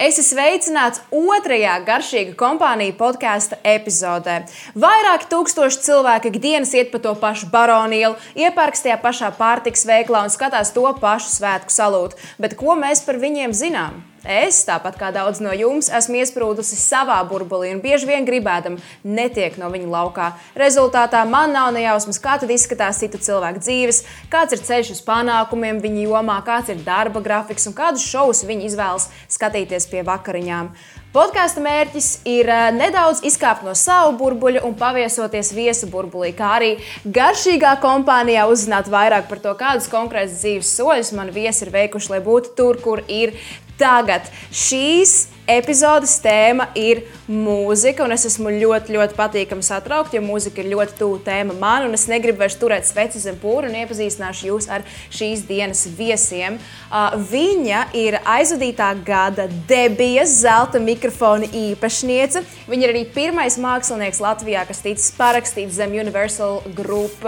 Esi sveicināts otrajā garšīga kompānija podkāstu epizodē. Vairāki tūkstoši cilvēki ikdienas iet pa to pašu baronielu, iepērks tajā pašā pārtiks veiklā un skatās to pašu svētku salūtu. Bet ko mēs par viņiem zinām? Es, tāpat kā daudz no jums, esmu iesprūdusi savā burbulī un bieži vien gribēdam netiek no viņa laukā. Rezultātā man nav nejausmas, kā tad izskatās citu cilvēku dzīves, kāds ir ceļš uz panākumiem viņa jomā, kāds ir darba grafiks un kādus šovus viņi izvēlas skatīties pie vakariņām. Podkāstu mērķis ir eh, nedaudz izkāpt no savu burbuļu un paviesoties viesu burbulī, kā arī garšīgā kompānijā uzzināt vairāk par to, kādus konkrētus dzīves soļus man viesi ir veikuši, lai būtu tur, kur ir tagad. Šīs epizodes tēma ir mūzika, un es esmu ļoti, ļoti patīkami satraukta, jo mūzika ir ļoti tuva tēma man, un es negribu vairs turēt sveci zem pūra un iepazīstināšu jūs ar šīs dienas viesiem. Uh, viņa ir aizvadītā gada debijas zelta mikrofona īpašniece. Viņa ir arī pirmais mākslinieks Latvijā, kas ticis parakstīts zem Universal Group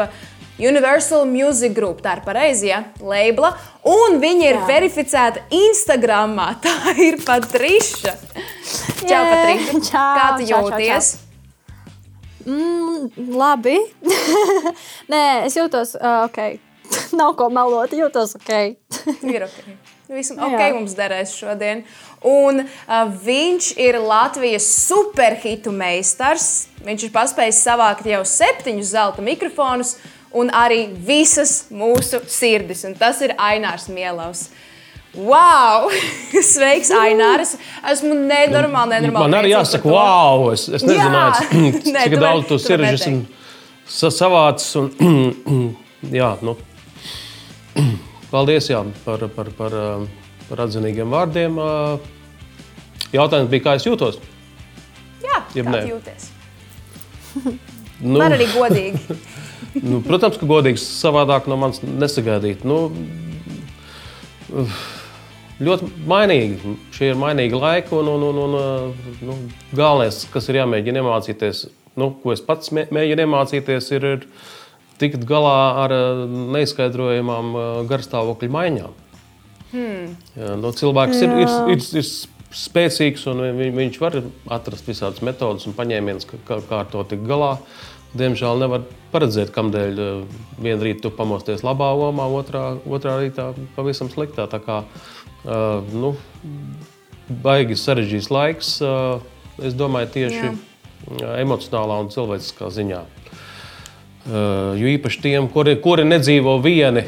Universal Music Group, tā ir pareizi, ja? Labela. Un viņa ir Jā. verificēta Instagram. Tā ir Patriša. Čau, Patriša. Čau, Kā tu čau, jūties? Čau, čau. Mm, labi. Nē, es jūtos uh, ok. Nav ko melot, jūtos ok. ir ok. Visam ok, Jā. mums derēs šodien. Un uh, viņš ir Latvijas superhitu meistars. Viņš ir paspējis savākt jau septiņus zelta mikrofonus un arī visas mūsu sirdis. Un tas ir Ainārs Mielovs. Wow! Sveiks, Ainārs! Esmu nenormāli, nenormāli. Man arī jāsaka, wow! Es, es nezināju, cik ne, daudz tu sirdis esmu savācis. Un, jā, nu. Paldies jā, par, par, par, par atzinīgiem vārdiem. Jautājums bija, kā es jūtos? Jā, kā jūties? nu. Man arī godīgi. nu, protams, ka godīgs savādāk no manis nesagaidīt. Nu, ļoti mainīgi. Šie ir mainīgi laiki, un, un, un, un nu, galvenais, kas ir jāmēģina iemācīties, nu, ko es pats mēģinu iemācīties, ir, ir tikt galā ar neizskaidrojamām garstāvokļa maiņām. Hmm. Jā, nu, cilvēks ir, ir, ir, ir spēcīgs, un viņš var atrast visādas metodas un paņēmienus, kā, kā ar to tikt galā. Uh, Diemžēl nevar paredzēt, kādēļ eh, vienā rītā tu pamosties labā omā, otrā, otrā rītā pavisam sliktā. Tā kā uh, nu, baigi sarežģīts laiks, uh, es domāju, tieši Jā. emocionālā un cilvēciskā ziņā. Jo īpaši tiem, kuri, kuri nedzīvo vieni,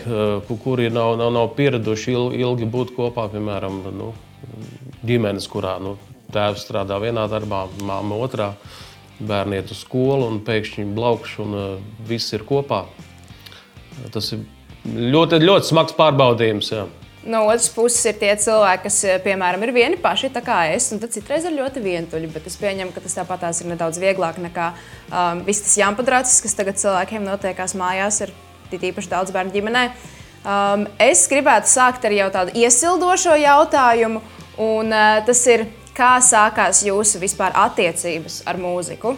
kuri nav, nav, nav pieraduši ilgi būt kopā, piemēram, nu, ģimenes, kurā nu, tēvs strādā vienā darbā, māma otrā. Uh, bērni iet uz skolu un pēkšņi blaukš un uh, viss ir kopā. Tas ir ļoti, ļoti smags pārbaudījums. Jā. No otras puses, ir tie cilvēki, kas, uh, piemēram, ir vieni paši, tā kā es, un citreiz ir ļoti vientuļi. Bet es pieņemu, ka tas tāpat ir nedaudz vieglāk nekā um, viss tas jāmpadracis, kas tagad cilvēkiem notiekās mājās, ir tīpaši daudz bērnu ģimenē. Um, es gribētu sākt ar jau tādu iesildošo jautājumu, un uh, tas ir, Kā sākās jūsu vispār attiecības ar mūziku?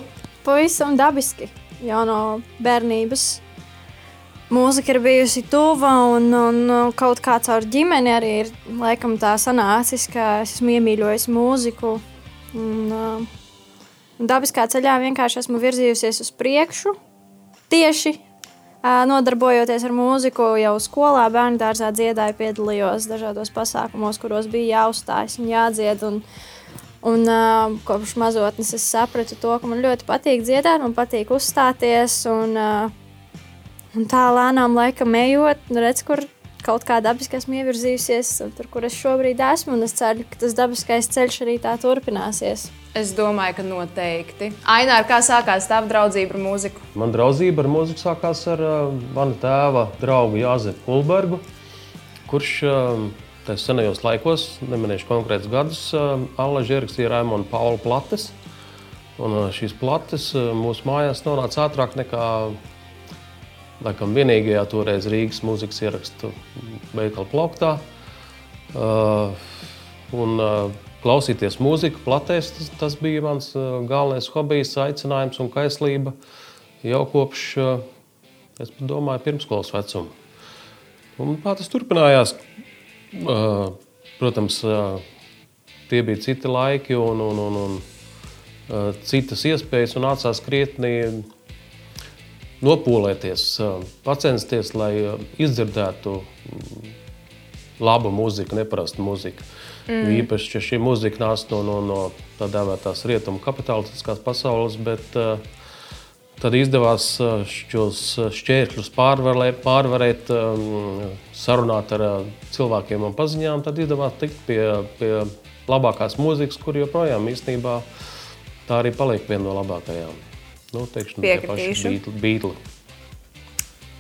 Pavisam dabiski, jau no bērnības. Mūzika ir bijusi tuva, un, un kaut kā caur ģimeni arī ir laikam, tā sanācis, ka es esmu iemīļojis mūziku. Un, un dabiskā ceļā vienkārši esmu virzījusies uz priekšu. Tieši nodarbojoties ar mūziku, jau skolā, bērnu dārzā dziedāju, piedalījos dažādos pasākumos, kuros bija jāuzstājas un jādzied. Un, Un uh, kopš mazotnes es sapratu to, ka man ļoti patīk dziedāt, man patīk uzstāties. Un, uh, un tā lēnām laikam ejot, nu, redz, kur kaut kā dabiski esmu ievirzījusies, tur, kur es šobrīd esmu. Es ceru, ka tas dabiskais ceļš arī tā turpināsies. Es domāju, ka noteikti. Aina, kā sākās tava draudzība ar mūziku? Man draudzība ar mūziku sākās ar uh, mana tēva draugu Jāzepu Kulbergu, kurš uh, Tajos senajos laikos, neminēšu konkrētus gadus, Allaž ierakstīja Raimonu Paulu plates. Un šīs plates mūsu mājās nonāca ātrāk nekā laikam, vienīgajā toreiz Rīgas mūzikas ierakstu veikalu plauktā. Uh, un, uh, klausīties mūziku platēs, tas, tas bija mans uh, galvenais hobijs, aicinājums un kaislība jau kopš, es domāju, pirmskolas vecuma. Un, tā tas turpinājās. Protams, tie bija citi laiki un, un, un, un uh, citas iespējas, un nācās krietni nopolēties, uh, pacensties, lai izdzirdētu labu mūziku, neparastu mūziku. Mm. Īpaši, ja šī mūzika nāca no, no, no tā dēvētās rietumu kapitalistiskās pasaules, bet uh, Tad izdevās šos šķēršļus pārvarēt, pārvarēt sarunāt ar cilvēkiem un paziņām. Tad izdevās tikt pie, pie labākās mūzikas, kur joprojām īstenībā tā arī paliek viena no labākajām. Nu, teikšu, Piekritīšu. Beatli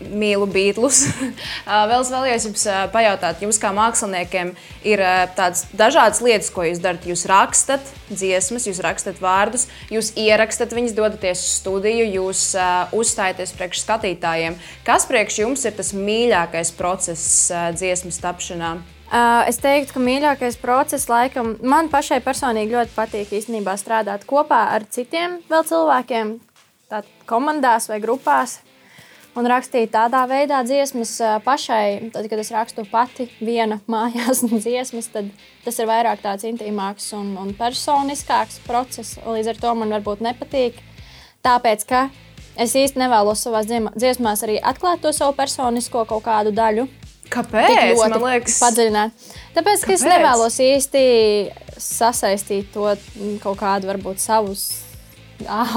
mīlu beidlus. Vēl es vēlējos jums pajautāt, jums kā māksliniekiem ir tādas dažādas lietas, ko jūs darat. Jūs rakstat dziesmas, jūs rakstat vārdus, jūs ierakstat viņus, dodaties uz studiju, jūs uzstājaties priekš skatītājiem. Kas priekš jums ir tas mīļākais process dziesmas tapšanā? Es teiktu, ka mīļākais process, laikam, man pašai personīgi ļoti patīk īstenībā strādāt kopā ar citiem cilvēkiem, tādā komandās vai grupās, un rakstīt tādā veidā dziesmas pašai. Tad, kad es rakstu pati viena mājās dziesmas, tad tas ir vairāk tāds intīmāks un, un personiskāks process. Līdz ar to man varbūt nepatīk. Tāpēc, ka es īsti nevēlos savā dziesmās arī atklāt to savu personisko kaut kādu daļu. Kāpēc? Man liekas, padziļināt. Tāpēc, ka Kāpēc? es nevēlos īsti sasaistīt to kaut kādu varbūt savus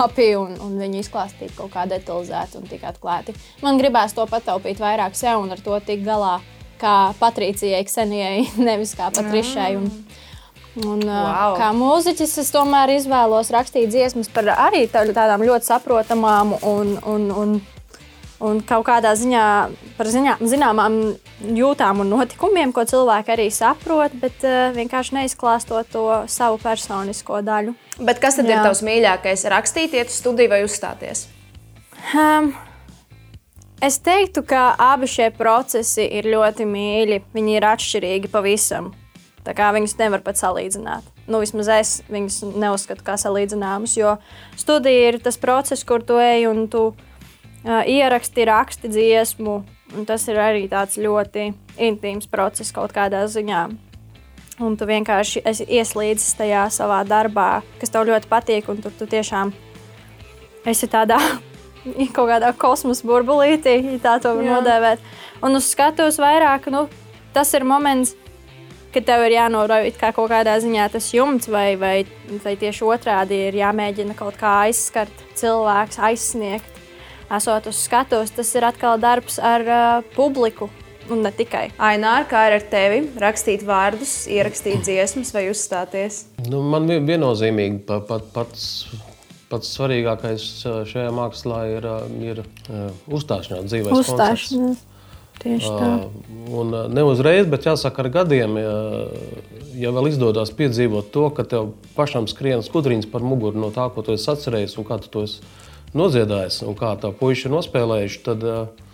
api un, un viņu izklāstīt kaut kā detalizēti un tik atklāti. Man gribās to pataupīt vairāk sev un ar to tikt galā kā Patricijai, Ksenijai, nevis kā Patrišai. Un, Un, wow. Kā mūziķis, es tomēr izvēlos rakstīt dziesmas par arī tādām ļoti saprotamām un, un, un un kaut kādā ziņā par ziņā, zināmām jūtām un notikumiem, ko cilvēki arī saprot, bet uh, vienkārši neizklāstot to savu personisko daļu. Bet kas tad Jā. ir tavs mīļākais? Rakstīt, iet uz studiju vai uzstāties? Um, es teiktu, ka abi šie procesi ir ļoti mīļi. Viņi ir atšķirīgi pavisam. Tā kā viņus nevar pat salīdzināt. Nu, vismaz es viņus neuzskatu kā salīdzināmus, jo studija ir tas process, kur tu ej un tu ej ieraksti, raksti dziesmu. Tas ir arī tāds ļoti intīms process kaut kādā ziņā. Un tu vienkārši esi ieslīdis tajā savā darbā, kas tev ļoti patīk, un tu, tu tiešām esi tādā kaut kādā kosmosa burbulītī, ja tā to var nodēvēt. Un uz skatuves vairāk, nu, tas ir moments, kad tev ir jānorauj kā kaut kādā ziņā tas jumts, vai, vai, vai tieši otrādi ir jāmēģina kaut kā aizskart cilvēks, aizsniegt esot uz skatuves, tas ir atkal darbs ar uh, publiku. Un ne tikai. Aināra, kā ir ar tevi? Rakstīt vārdus, ierakstīt dziesmas vai uzstāties? Nu, man viennozīmīgi pat, pat, pats, pats svarīgākais šajā mākslā ir, ir uzstāšanās, dzīves uzstāšanās. Tieši tā. Un ne uzreiz, bet jāsaka, ar gadiem, ja, ja vēl izdodas piedzīvot to, ka tev pašam skrien skudriņas par muguru no tā, ko tu esi atcerējies un kā tu to esi nodziedājis un kā tā puiši ir nospēlējuši, tad eh,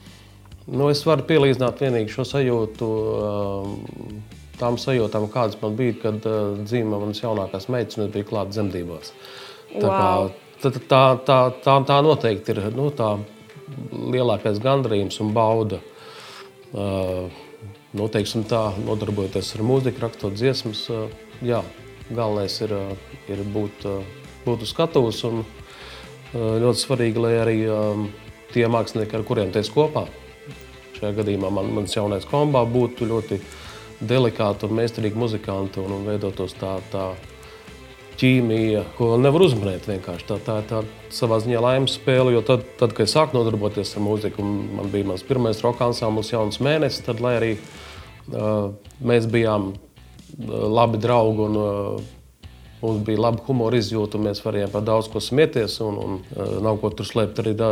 nu, es varu pielīdzināt vienīgi šo sajūtu eh, tām sajūtām, kādas man bija, kad eh, dzīva manas jaunākās meitas un es biju klāt dzemdībās. Tā, wow. kā, tā, tā, tā, tā, noteikti ir nu, tā lielākais gandrījums un bauda. Uh, nu, teiksim, tā, nodarbojoties ar mūziku, rakstot dziesmas, uh, jā, galvenais ir, uh, ir būt, būt uz skatuves un Eh, ļoti svarīgi, lai arī um, tie mākslinieki, ar kuriem es kopā, šajā gadījumā man, mans jaunais kombā, būtu ļoti delikāti un meistarīgi muzikanti un, un veidotos tā, tā ķīmija, ko nevar uzmanēt vienkārši. Tā, tā ir tā, savā ziņā laimes spēle, jo tad, tad, kad es sāku nodarboties ar mūziku, man bija mans pirmais roka ansamblis jauns mēnesis, tad, lai arī uh, mēs bijām labi draugi un uh, Mums bija laba humora izjūta, mēs varējām par daudz ko smieties. Un, un, uh, nav ko tur slēpt, arī da,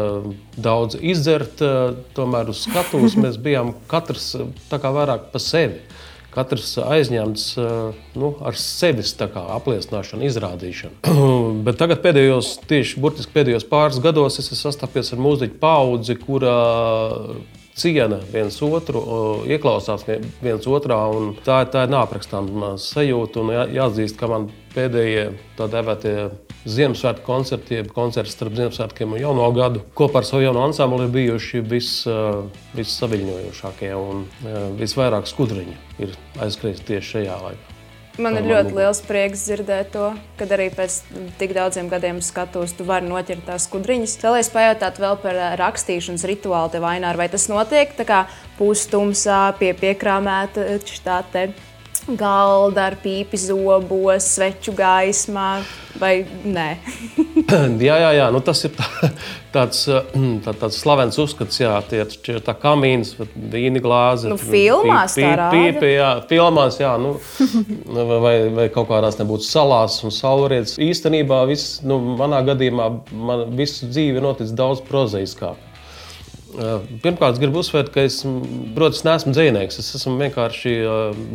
daudz izdzert. Uh, tomēr uz skatuves mēs bijām katrs vairāk par sevi. Katrs aizņemts uh, nu, ar sevis apliecināšanu, izrādīšanu. Bet tagad, pēdējos, tieši burtiski pēdējos pāris gados, es esmu sastapies ar mūziķu paudzi, kurā ciena viens otru, ieklausās viens otrā. Tā, tā ir neaprakstāma sajūta. Jā, jāatzīst, ka man pēdējie tā dēvētie Ziemassvētku koncerti, jeb koncerti starp Ziemassvētkiem un Jauno gadu kopā ar savu jauno ansambli ir bijuši vis, vissaviļņojošākie un visvairāk skudriņu ir aizskrējis tieši šajā laikā. Man ir ļoti liels prieks dzirdēt to, kad arī pēc tik daudziem gadiem skatos, tu vari noķert tās skudriņas. Vēlēs pajautāt vēl par rakstīšanas rituālu te vainā, vai tas notiek tā kā pustumsā pie piekrāmēta štā te galda ar pīpi zobos, sveču gaismā, vai nē? jā, jā, jā. Nu, tas ir tā, tāds, tā, tāds slavens uzskats, jā, tie ir tā kamīns, vīni glāze. Nu, filmās pī, pī, pīpi, jā, filmās, jā, nu, vai, vai kaut kādās nebūtu salās un saulrietas. Īstenībā viss, nu, manā gadījumā, man visu dzīvi notic daudz prozaiskāk. Pirmkārt, gribu uzsvērt, ka es, protams, neesmu dzinieks. Es esmu vienkārši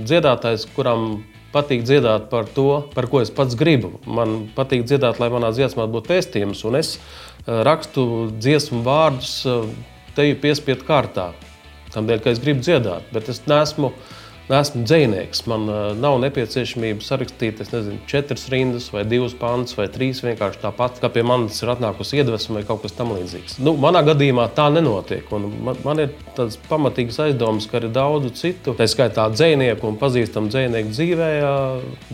dziedātājs, kuram patīk dziedāt par to, par ko es pats gribu. Man patīk dziedāt, lai manā dziesmā būtu pēstījums, un es rakstu dziesmu vārdus teju piespiedu kārtā. Tādēļ, ka es gribu dziedāt, bet es neesmu neesmu dzinieks. Man uh, nav nepieciešamība sarakstīt nezinu, četras rindas, vai divas pantus, vai trīs. Vienkārši tāpat, kā pie manis ir atnākusi iedvesma vai kaut kas tamlīdzīgs. Nu, manā gadījumā tā nenotiek. Man, man ir tāds pamatīgs aizdoms, ka ir daudz citu, tā skaitā dzinieku un pazīstamu dzinieku dzīvē,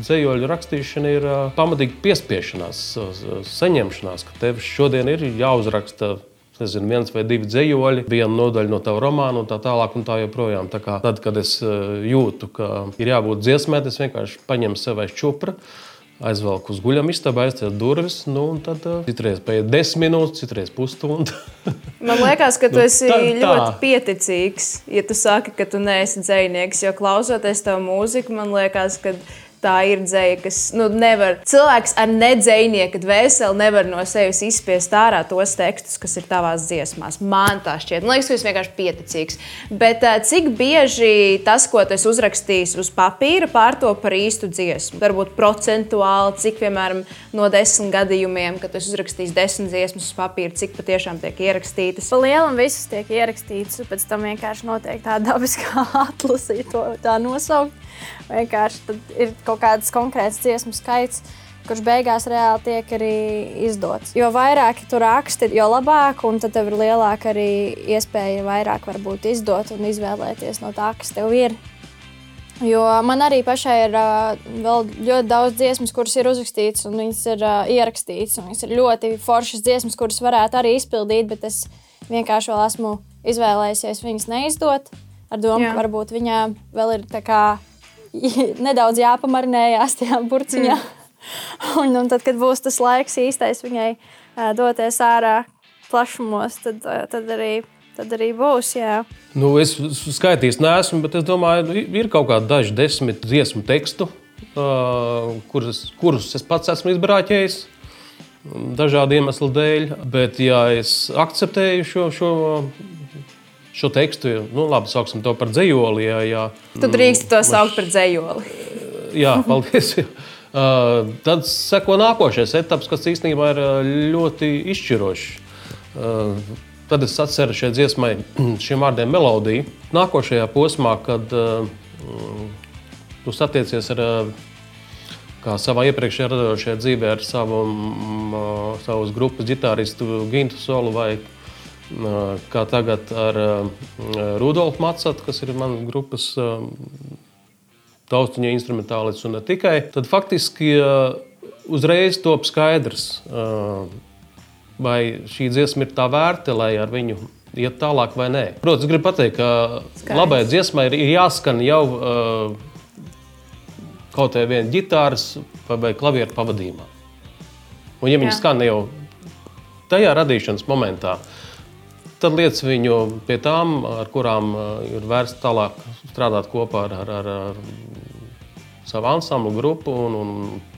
dzējoļu rakstīšana ir uh, pamatīga piespiešanās, saņemšanās, ka tev šodien ir jāuzraksta nezinu, viens vai divi dzējoļi, viena nodaļa no tava romāna un tā tālāk. Un tā joprojām. Tā kā, tad, kad es eh, jūtu, ka ir jābūt dziesmai, es vienkārši paņemu sev aiz čupra. Aizvelku uz guļamistabu, aizcēlu durvis, nu, un tad uh, citreiz paiet desmit minūtes, citreiz pusstunda. Man liekas, ka tu nu, esi tā, tā. ļoti pieticīgs, ja tu saki, ka tu neesi dzinieks. Jo klausoties tavu mūziku, man liekas, ka tā ir dzēja, kas nu, nevar. Cilvēks ar nedzējnieku dvēseli nevar no sevis izspiest ārā tos tekstus, kas ir tavās dziesmās. Man tā šķiet. Man liekas, ka tas vienkārši pieticīgs. Bet cik bieži tas, ko tu uzrakstīsi uz papīra, pārto par īstu dziesmu? Varbūt procentuāli, cik piemēram no desmit gadījumiem, kad tu uzrakstīsi desmit dziesmas uz papīra, cik patiešām tiek ierakstītas? Pa lielam viss tiek ierakstīts, pēc tam vienkārši notiek tā dabiskā atlasīta, to tā nosaukt. Vienkārši ir kaut kāds konkrēts dziesmu skaits, kurš beigās reāli tiek arī izdots. Jo vairāk tu raksti, jo labāk, un tad tev ir lielāka arī iespēja vairāk varbūt izdot un izvēlēties no tā, kas tev ir. Jo man arī pašai ir uh, vēl ļoti daudz dziesmas, kuras ir uzrakstītas, un viņas ir uh, ierakstītas. Viņas ir ļoti foršas dziesmas, kuras varētu arī izpildīt, bet es vienkārši vēl esmu izvēlējies viņas neizdot. Ar domu, Jā. ka varbūt viņā vēl ir tā kā nedaudz jāpamarinējās tajā burciņā. Mm. un, un tad, kad būs tas laiks īstais viņai doties ārā plašumos, tad, tad, arī, tad arī būs. Jā. Nu, es skaitījis, neesmu, bet es domāju, ir kaut kādi daži desmit dziesmu tekstu, uh, kurus, kurus es pats esmu izbrāķējis. Dažādu iemeslu dēļ, bet, ja es akceptēju šo, šo šo tekstu, nu, labi, sauksim to par dzējoli. Jā, jā. Tu drīkst to saukt par dzējoli. jā, paldies. Uh, tad seko nākošais etaps, kas īstenībā ir uh, ļoti izšķirošs. Uh, tad es atceros šai dziesmai, šiem vārdiem melodiju. Nākošajā posmā, kad mm, tu satiecies ar kā savā iepriekšējā radošajā dzīvē ar savu, mm, savas grupas ģitāristu Gintu Solu vai kā tagad ar Rudolfu Matsatu, kas ir manas grupas taustiņa instrumentālists un ne tikai, tad faktiski uzreiz top skaidrs, vai šī dziesma ir tā vērta, lai ar viņu iet tālāk vai nē. Protams, gribu pateikt, ka Skaidrs. labai dziesmai ir, jāskan jau kaut kādā vienā ģitāras vai klavieru pavadījumā. Un, ja viņi skan jau tajā radīšanas momentā, uh, tad liec viņu pie tām, ar kurām eh, ir vērts tālāk strādāt kopā ar, ar, ar, savu ansamblu grupu un, un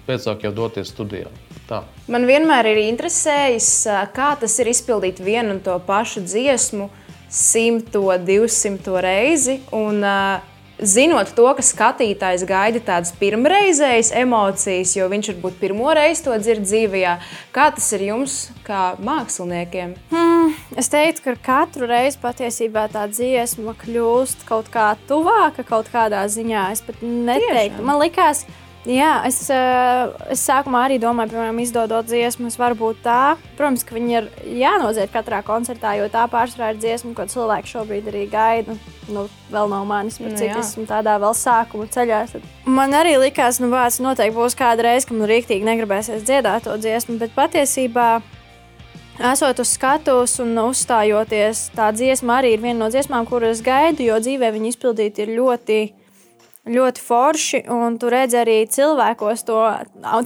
pēc tam jau doties studijā. Tā. Man vienmēr ir interesējis, eh, kā tas ir izpildīt vienu un to pašu dziesmu simto, divsimto reizi. Un, uh, zinot to, ka skatītājs gaida tādas pirmreizējas emocijas, jo viņš varbūt pirmo reizi to dzird dzīvē, kā tas ir jums, kā māksliniekiem? Hmm, es teiktu, ka katru reizi patiesībā tā dziesma kļūst kaut kā tuvāka, kaut kādā ziņā. Es pat neteiktu, Tiešām. man likās. Jā, es, eh, es sākumā arī domāju, piemēram, izdodot dziesmas, varbūt tā. Protams, ka viņi ir jānodzied katrā koncertā, jo tā pārsvarā ir dziesma, ko cilvēki šobrīd arī gaida. Nu, vēl nav manis, bet Nu, cik esmu tādā vēl sākuma ceļā. Man arī likās, ka nu, vārds noteikti būs kāda reize, kad man rīktīgi negribēsies dziedāt to dziesmu, bet patiesībā. Esot uz skatuves un uzstājoties, tā dziesma arī ir viena no dziesmām, kuras gaidu, jo dzīvē viņa izpildīta ir ļoti, ļoti forši. Un tu redzi arī cilvēkos to,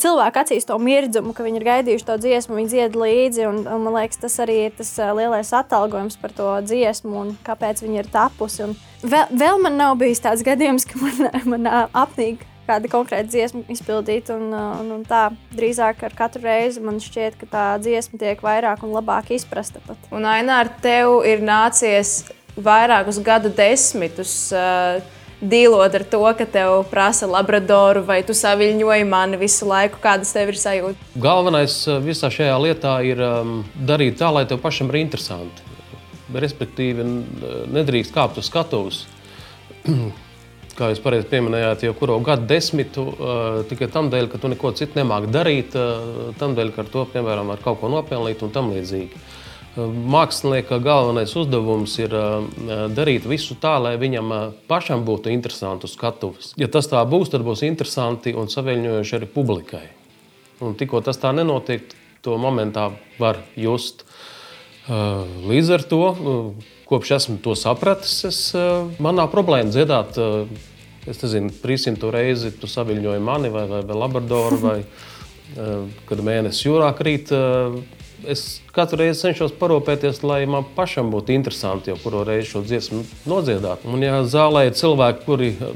cilvēku acīs to mirdzumu, ka viņi ir gaidījuši to dziesmu, viņi dzied līdzi. Un, un man liekas, tas arī ir tas lielais atalgojums par to dziesmu un kāpēc viņa ir tapusi. Un vēl, vēl man nav bijis tāds gadījums, ka man, man apnīk kāda konkrēta dziesma izpildīt. Un, un, un tā drīzāk ar katru reizi man šķiet, ka tā dziesma tiek vairāk un labāk izprasta. Pat. Un Ainār, tev ir nācies vairākus gadu desmitus uh, dīlot ar to, ka tev prasa labradoru, vai tu saviņoji mani visu laiku, kādas tev ir sajūta. Galvenais uh, visā šajā lietā ir um, darīt tā, lai tev pašam ir interesanti. Respektīvi, n- nedrīkst kāpt uz skatuves. Kā jūs pareizi pieminējāt, jau kuru gadu desmitu uh, tikai tam dēļ, ka tu neko citu nemāki darīt, uh, tam dēļ, ka ar to, piemēram, var kaut ko nopelnīt un tam līdzīgi. Uh, Mākslinieka galvenais uzdevums ir uh, darīt visu tā, lai viņam pašam būtu interesanti skatuves. Ja tas tā būs, tad būs interesanti un saviņojoši arī publikai. Un tikko tas tā nenotiek, to momentā var just. Līdz ar to, kopš esmu to sapratis, es, man nav problēma dziedāt. Es nezinu, trīsimtu reizi tu saviņoji mani vai, vai, vai labradoru, vai kad mēnesis jūrā krīt. Uh, Es katru reizi cenšos parūpēties, lai man pašam būtu interesanti jau kuru reizi šo dziesmu nodziedāt. Un, ja zālē ir cilvēki, kuri uh,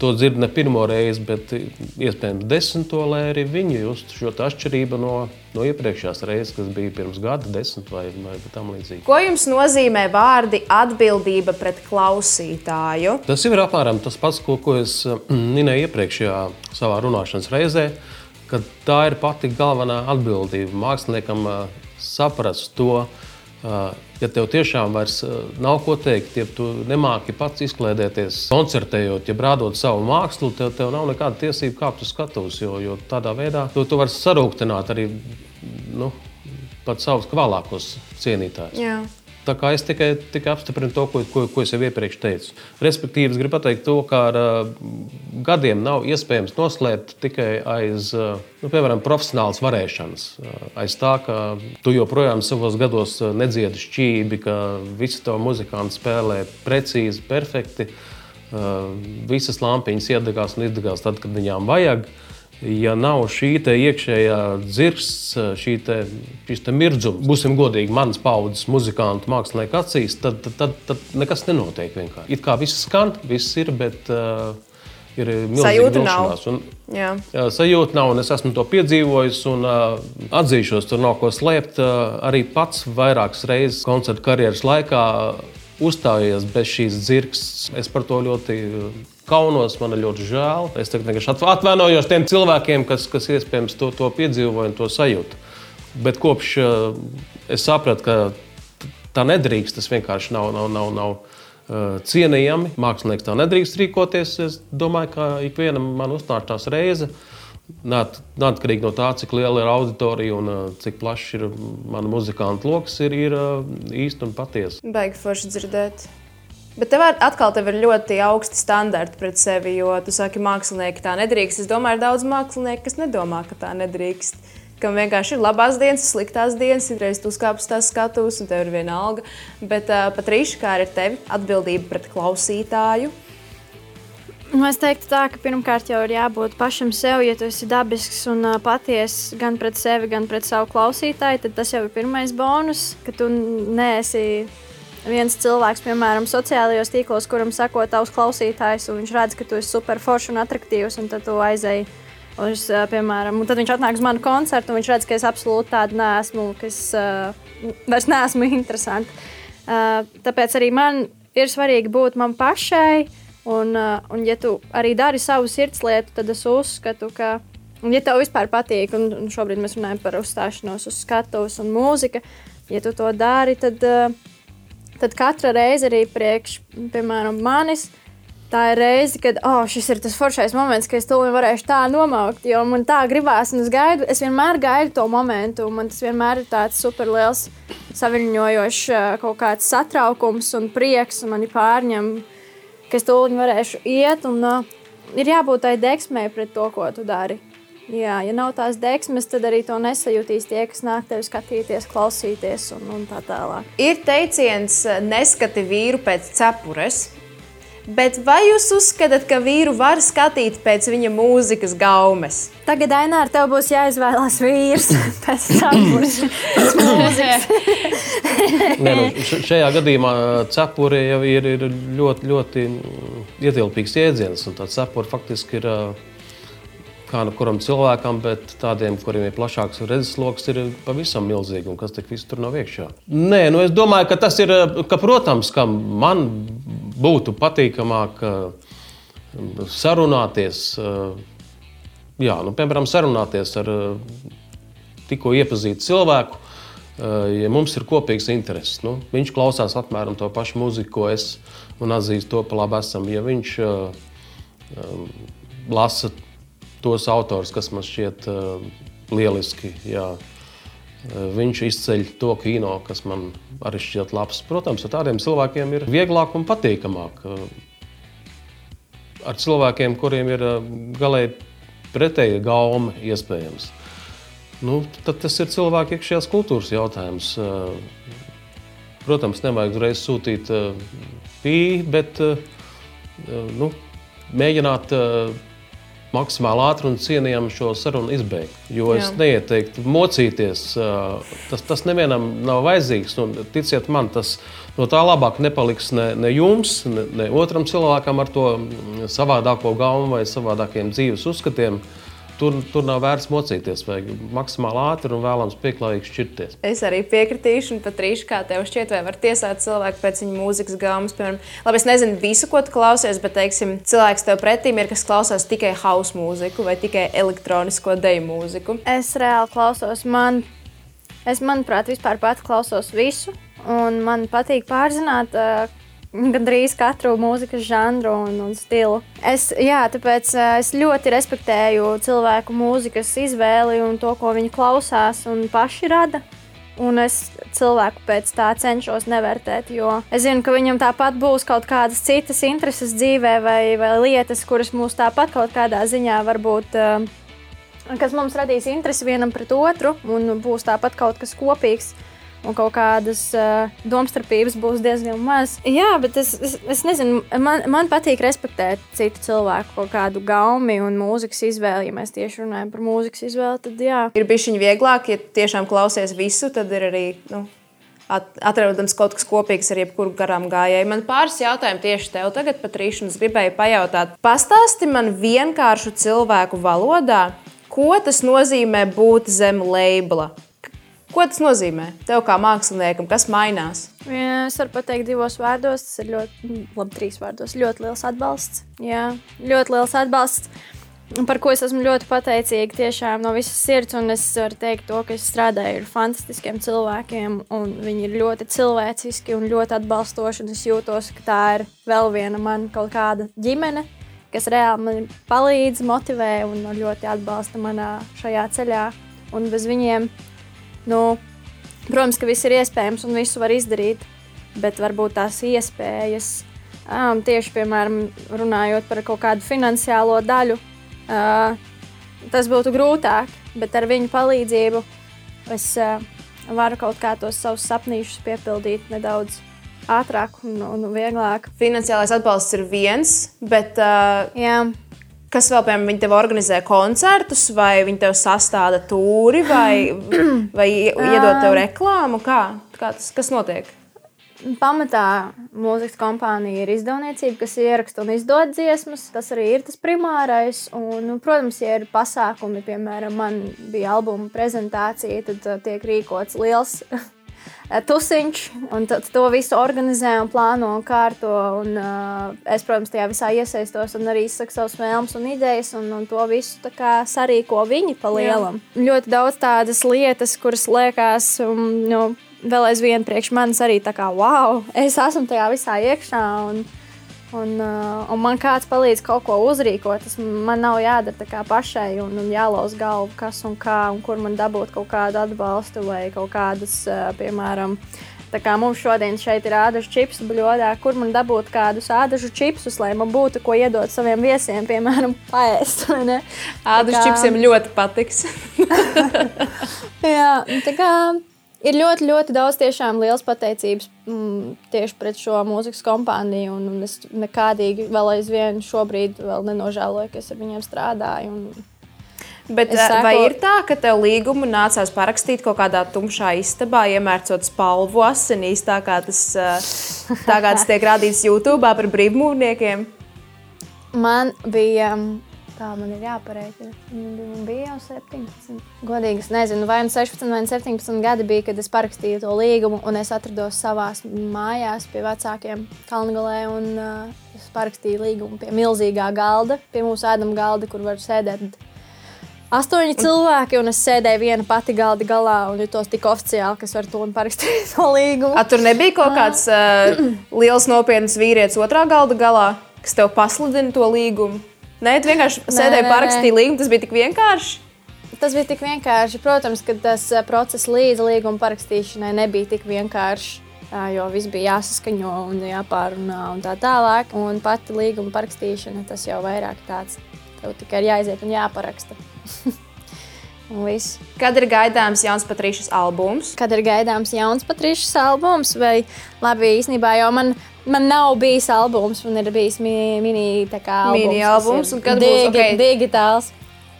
to dzird ne pirmo reizi, bet iespējams desmito, lai arī viņi justu šo atšķirību no, no iepriekšējās reizes, kas bija pirms gada, desmit vai, vai tam līdzīgi. Ko jums nozīmē vārdi atbildība pret klausītāju? Tas ir apmēram tas pats, ko, ko es eh, minēju iepriekšējā savā runāšanas reizē, ka tā ir pati galvenā atbildība māksliniekam saprast to. Ja tev tiešām vairs nav ko teikt, ja tu nemāki pats izklaidēties, koncertējot, ja rādot savu mākslu, tev, tev nav nekāda tiesība kāpt uz skatuves, jo, jo tādā veidā tu, tu vari sarūktināt arī nu, pat savus kvalākos cienītājus. Jā. Tā kā es tikai, tikai apstiprinu to, ko, ko, ko es jau iepriekš teicu. Respektīvi, es gribu pateikt to, ka ar uh, gadiem nav iespējams noslēpt tikai aiz, uh, nu, piemēram, profesionālas varēšanas. Uh, aiz tā, ka tu joprojām savos gados uh, nedziedi šķīvi, ka visi tavi muzikanti spēlē precīzi, perfekti. Uh, visas lampiņas iedegās un izdegās tad, kad viņām vajag. Ja nav šī iekšējā dzirksts, šī te, šis te mirdzums, būsim godīgi, manas paudzes muzikantu, mākslinieku acīs, tad, tad, tad, tad nekas nenotiek. Vienkārši. It kā viss skan, viss ir, bet uh, ir milzīga vilšanās. Un, Jā. Sajūta nav, un es esmu to piedzīvojis. Un, uh, atzīšos, tur nav ko slēpt. Uh, arī pats vairākas reizes koncerta karjeras laikā uzstājies bez šīs dzirkstes. Es par to ļoti uh, kaunos, man ir ļoti žēl. Es atvainojos tiem cilvēkiem, kas, kas iespējams to, to piedzīvoja un to sajūta. Bet kopš uh, es sapratu, ka tā nedrīkst, tas vienkārši nav. nav, nav, nav uh, Cienījami, mākslinieks tā nedrīkst rīkoties. Es domāju, ka ikvienam man uzstāstās reize, Neatkarīgi no tā, cik liela ir auditorija un uh, cik plašs ir mana muzikanta lokus, ir, ir īsti un patiesa. Baigi forši dzirdēt. Bet tev atkal tev ir ļoti augsti standarti pret sevi, jo tu saki, mākslinieki tā nedrīkst. Es domāju, ir daudz mākslinieku, kas nedomā, ka tā nedrīkst. Kam vienkārši ir labās dienas, sliktās dienas, ir reizes tu uzkāpsi tās skatuves, un tev ir viena alga. Bet uh, pat rīši, kā ir tevi, atbildība pret klausītāju. Nu, es teiktu, tā, ka pirmkārt jau ir jābūt pašam sev, ja tu esi dabisks un uh, patiess gan pret sevi, gan pret savu klausītāju. Tad tas jau ir pirmais bonus, ka tu neesi viens cilvēks, piemēram, sociālajos tīklos, kuram sako tavs klausītājs, un viņš redz, ka tu esi super foršs un attraktīvs, un tad tu aizēji. Uz, piemēram, tad viņš atnāk uz manu koncertu, un viņš redz, ka es absolūti tāda neesmu, ka es uh, vairs neesmu interesanta. Uh, tāpēc arī man ir svarīgi būt man pašai. Un, uh, un, ja tu arī dari savu sirdslietu, tad es uzskatu, ka, un, ja tev vispār patīk, un, un šobrīd mēs runājam par uzstāšanos uz skatuves un mūziku, ja tu to dari, tad, uh, tad katra reize arī priekš, piemēram, manis tā ir reize, kad oh, šis ir tas foršais moments, kad es to varēšu tā nomaukt. Jo man tā gribās, un es gaidu, es vienmēr gaidu to momentu. Man tas vienmēr ir tāds superliels, saviņojošs kaut kāds satraukums un prieks, un mani pārņem, ka es to varēšu iet. Un, uh, ir jābūt tai deksmei pret to, ko tu dari. Jā, ja nav tās deksmes, tad arī to nesajūtīs tie, kas nāk tevi skatīties, klausīties un, un tā tālāk. Ir teiciens, neskati vīru pēc cepures. Bet vai jūs uzskatāt, ka vīru var skatīt pēc viņa mūzikas gaumes? Tagad, Ainār, tev būs jāizvēlās vīrs pēc cepures, pēc mūzikas. Nē, nu, šajā gadījumā cepure jau ir, ir ļoti, ļoti ietilpīgs jēdziens. Tā cepure faktiski ir kā nu kuram cilvēkam, bet tādiem, kuriem ir plašāks redzesloks, ir pavisam milzīgi. Un kas tik viss tur nav iekšā? Nē, nu es domāju, ka tas ir, ka, protams, ka man būtu patīkamāk eh, sarunāties. Eh, jā, nu, piemēram, sarunāties ar eh, tikko iepazītu cilvēku, ja mums ir kopīgs intereses. Nu, viņš klausās apmēram to pašu mūziku, ko es, un atzīst to pa labi esam. Ja viņš lasa tos autors, kas man šķiet uh, lieliski, jā, viņš izceļ to kino, kas man arī šķiet labs. Protams, ar tādiem cilvēkiem ir vieglāk un patīkamāk. Ar cilvēkiem, kuriem ir galēji pretēji gaumi, iespējams. Nu, tas ir cilvēka iekšējās kultūras jautājums. Protams, nevajag uzreiz sūtīt pīļu, bet nu, mēģināt maksimāli ātri un cienījami šo sarunu izbeigt. Jo es Jā. neieteiktu mocīties. Tas, tas nevienam nav vajadzīgs. Un, ticiet man, tas no tā labāk nepaliks ne, ne jums, ne, ne otram cilvēkam ar to savādāko gaumu vai savādākiem dzīves uzskatiem. Tur, tur nav vērts mocīties, vajag maksimāli ātri un vēlams pieklājīgi šķirties. Es arī piekritīšu, un pat rīšu, kā tev šķiet, vai var tiesāt cilvēku pēc viņa mūzikas gāmas. Piemēram, labi, es nezinu visu, ko tu klausies, bet, teiksim, cilvēks tev pretīm ir, kas klausās tikai house mūziku vai tikai elektronisko deju mūziku. Es reāli klausos, man, es, manuprāt, vispār pati klausos visu, un man patīk pārzināt, gandrīz katru mūzikas žanru un, un stilu. Es, jā, tāpēc es ļoti respektēju cilvēku mūzikas izvēli un to, ko viņi klausās un paši rada. Un es cilvēku pēc tā cenšos nevērtēt, jo es zinu, ka viņam tāpat būs kaut kādas citas intereses dzīvē, vai, vai lietas, kuras mūs tāpat kaut kādā ziņā varbūt. Kas mums radīs interesi vienam pret otru, un būs tāpat kaut kas kopīgs. Uh, un kaut kādas uh, domstarpības būs diezgan maz. Jā, bet es, es, es nezinu, man, man patīk respektēt citu cilvēku kaut kādu gaumi un mūzikas izvēli. Ja mēs tieši runājam par mūzikas izvēli, tad jā. Ir bijis vieglāk, ja tiešām klausies visu, tad ir arī. Nu... Atrodams kaut kas kopīgs ar jebkuru garām gājēju. Man pāris jautājumu tieši tev tagad, Patrīša, un es gribēju pajautāt. Pastāsti man vienkāršu cilvēku valodā, ko tas nozīmē būt zem labela. Ko tas nozīmē tev kā māksliniekam? Kas mainās? Jā, es varu pateikt divos vārdos. Tas ir ļoti, mm, labi, trīs vārdos. Ļoti liels atbalsts. Jā, ļoti liels atbalsts. Par ko es esmu ļoti pateicīga tiešām no visas sirds. Un es varu teikt, to, ka es strādāju ar fantastiskiem cilvēkiem, un viņi ir ļoti cilvēciski un ļoti atbalstoši. Es jūtos, ka tā ir vēl viena man kaut kāda ģimene, kas reāli man palīdz, motivē un ļoti atbalsta manā šajā ceļā. Un bez viņiem Nu, protams, ka viss ir iespējams un visu var izdarīt, bet varbūt tās iespējas, um, tieši piemēram, runājot par kaut kādu finansiālo daļu, uh, tas būtu grūtāk, bet ar viņu palīdzību es uh, varu kaut kā tos savus sapnīšus piepildīt nedaudz ātrāk un, un vieglāk. Finansiālais atbalsts ir viens, bet uh, Jā. Kas vēl, piemēram, viņi tev organizē koncertus, vai viņi tev sastāda tūri, vai, vai iedod tev reklāmu? Kā, kā tas kas notiek? Pamatā mūzikas kompānija ir izdevniecība, kas ieraksta un izdod dziesmas. Tas arī ir tas primārais. Un, nu, protams, ja ir pasākumi, piemēram, man bija albuma prezentācija, tad uh, tiek rīkots liels tusiņš, un to visu organizē un plāno un kārto. Un, uh, es, protams, tajā visā iesaistos un arī izsaku savus vēlmes un idejas, un, un to visu sarīko viņi pa lielam. Jā. Ļoti daudz tādas lietas, kuras liekas. Um, nu, Vēl aizvien priekš manis arī tā kā, wow, es esmu tajā visā iekšā. Un, Un, uh, un man kāds palīdz kaut ko uzrīkot. Tas man nav jādara tā kā pašai un, un jālauz galvu, kas un kā, un kur man dabūt kaut kādu atbalstu vai kaut kādas, uh, piemēram, Tā kā mums šodien šeit ir ādažu čipsu bļodā, kur man dabūt kādus ādažu čipsus, lai man būtu ko iedot saviem viesiem, piemēram, paēst. Ādažu kā... čipsiem ļoti patiks. Jā, tā kā ir ļoti, ļoti daudz tiešām liels pateicības mm, tieši pret šo mūzikas kompāniju. Un, un es nekādīgi vēl aizvien šobrīd nenožēloju, ka es ar viņiem strādāju. Un, Bet, saku, vai ir tā, ka tev līgumu nācās parakstīt kaut kādā tumšā istabā, iemērcot spalvu asinīs, tā kā tas, tā kā tas tiek rādīts YouTube par brīvmūrniekiem? Man bija. Tā man ir jāpareikina. Man bija jau 17. Godīgi, es nezinu, vai nu 16 vai 17 gadi bija, kad es parakstīju to līgumu, un es atrados savā mājās pie vecākiem Kalngalē. Un, uh, es parakstīju līgumu pie milzīgā galda, pie mūsu ēdama galda, kur var sēdēt astoņi cilvēki, un es sēdēju viena pati galda galā un jutos tik oficiāli, ka es varu to parakstīt to līgumu. A, tur nebija kaut kāds uh, liels nopietns vīrietis otrā galda galā, kas tev pasludina to līgumu. Nē, tu vienkārši sēdēji parakstīji līgumu, tas bija tik vienkārši. Tas bija tik vienkārši. Protams, ka tas process līdz līguma parakstīšanai nebija tik vienkāršs. Jo viss bija jāsaskaņo un jāpārunā un tā tālāk. Un pati līguma parakstīšana tas jau vairāk tāds. Tev tikai ir jāiziet un jāparaksta. Kad ir gaidāms jauns Patrīšas albums? Kad ir gaidāms jauns Patrīšas albums, vai labi, īstenībā jau man, man nav bijis albums, man ir bijis mini, mini, albums, mini albums, un kad digi, būs okay. digitāls.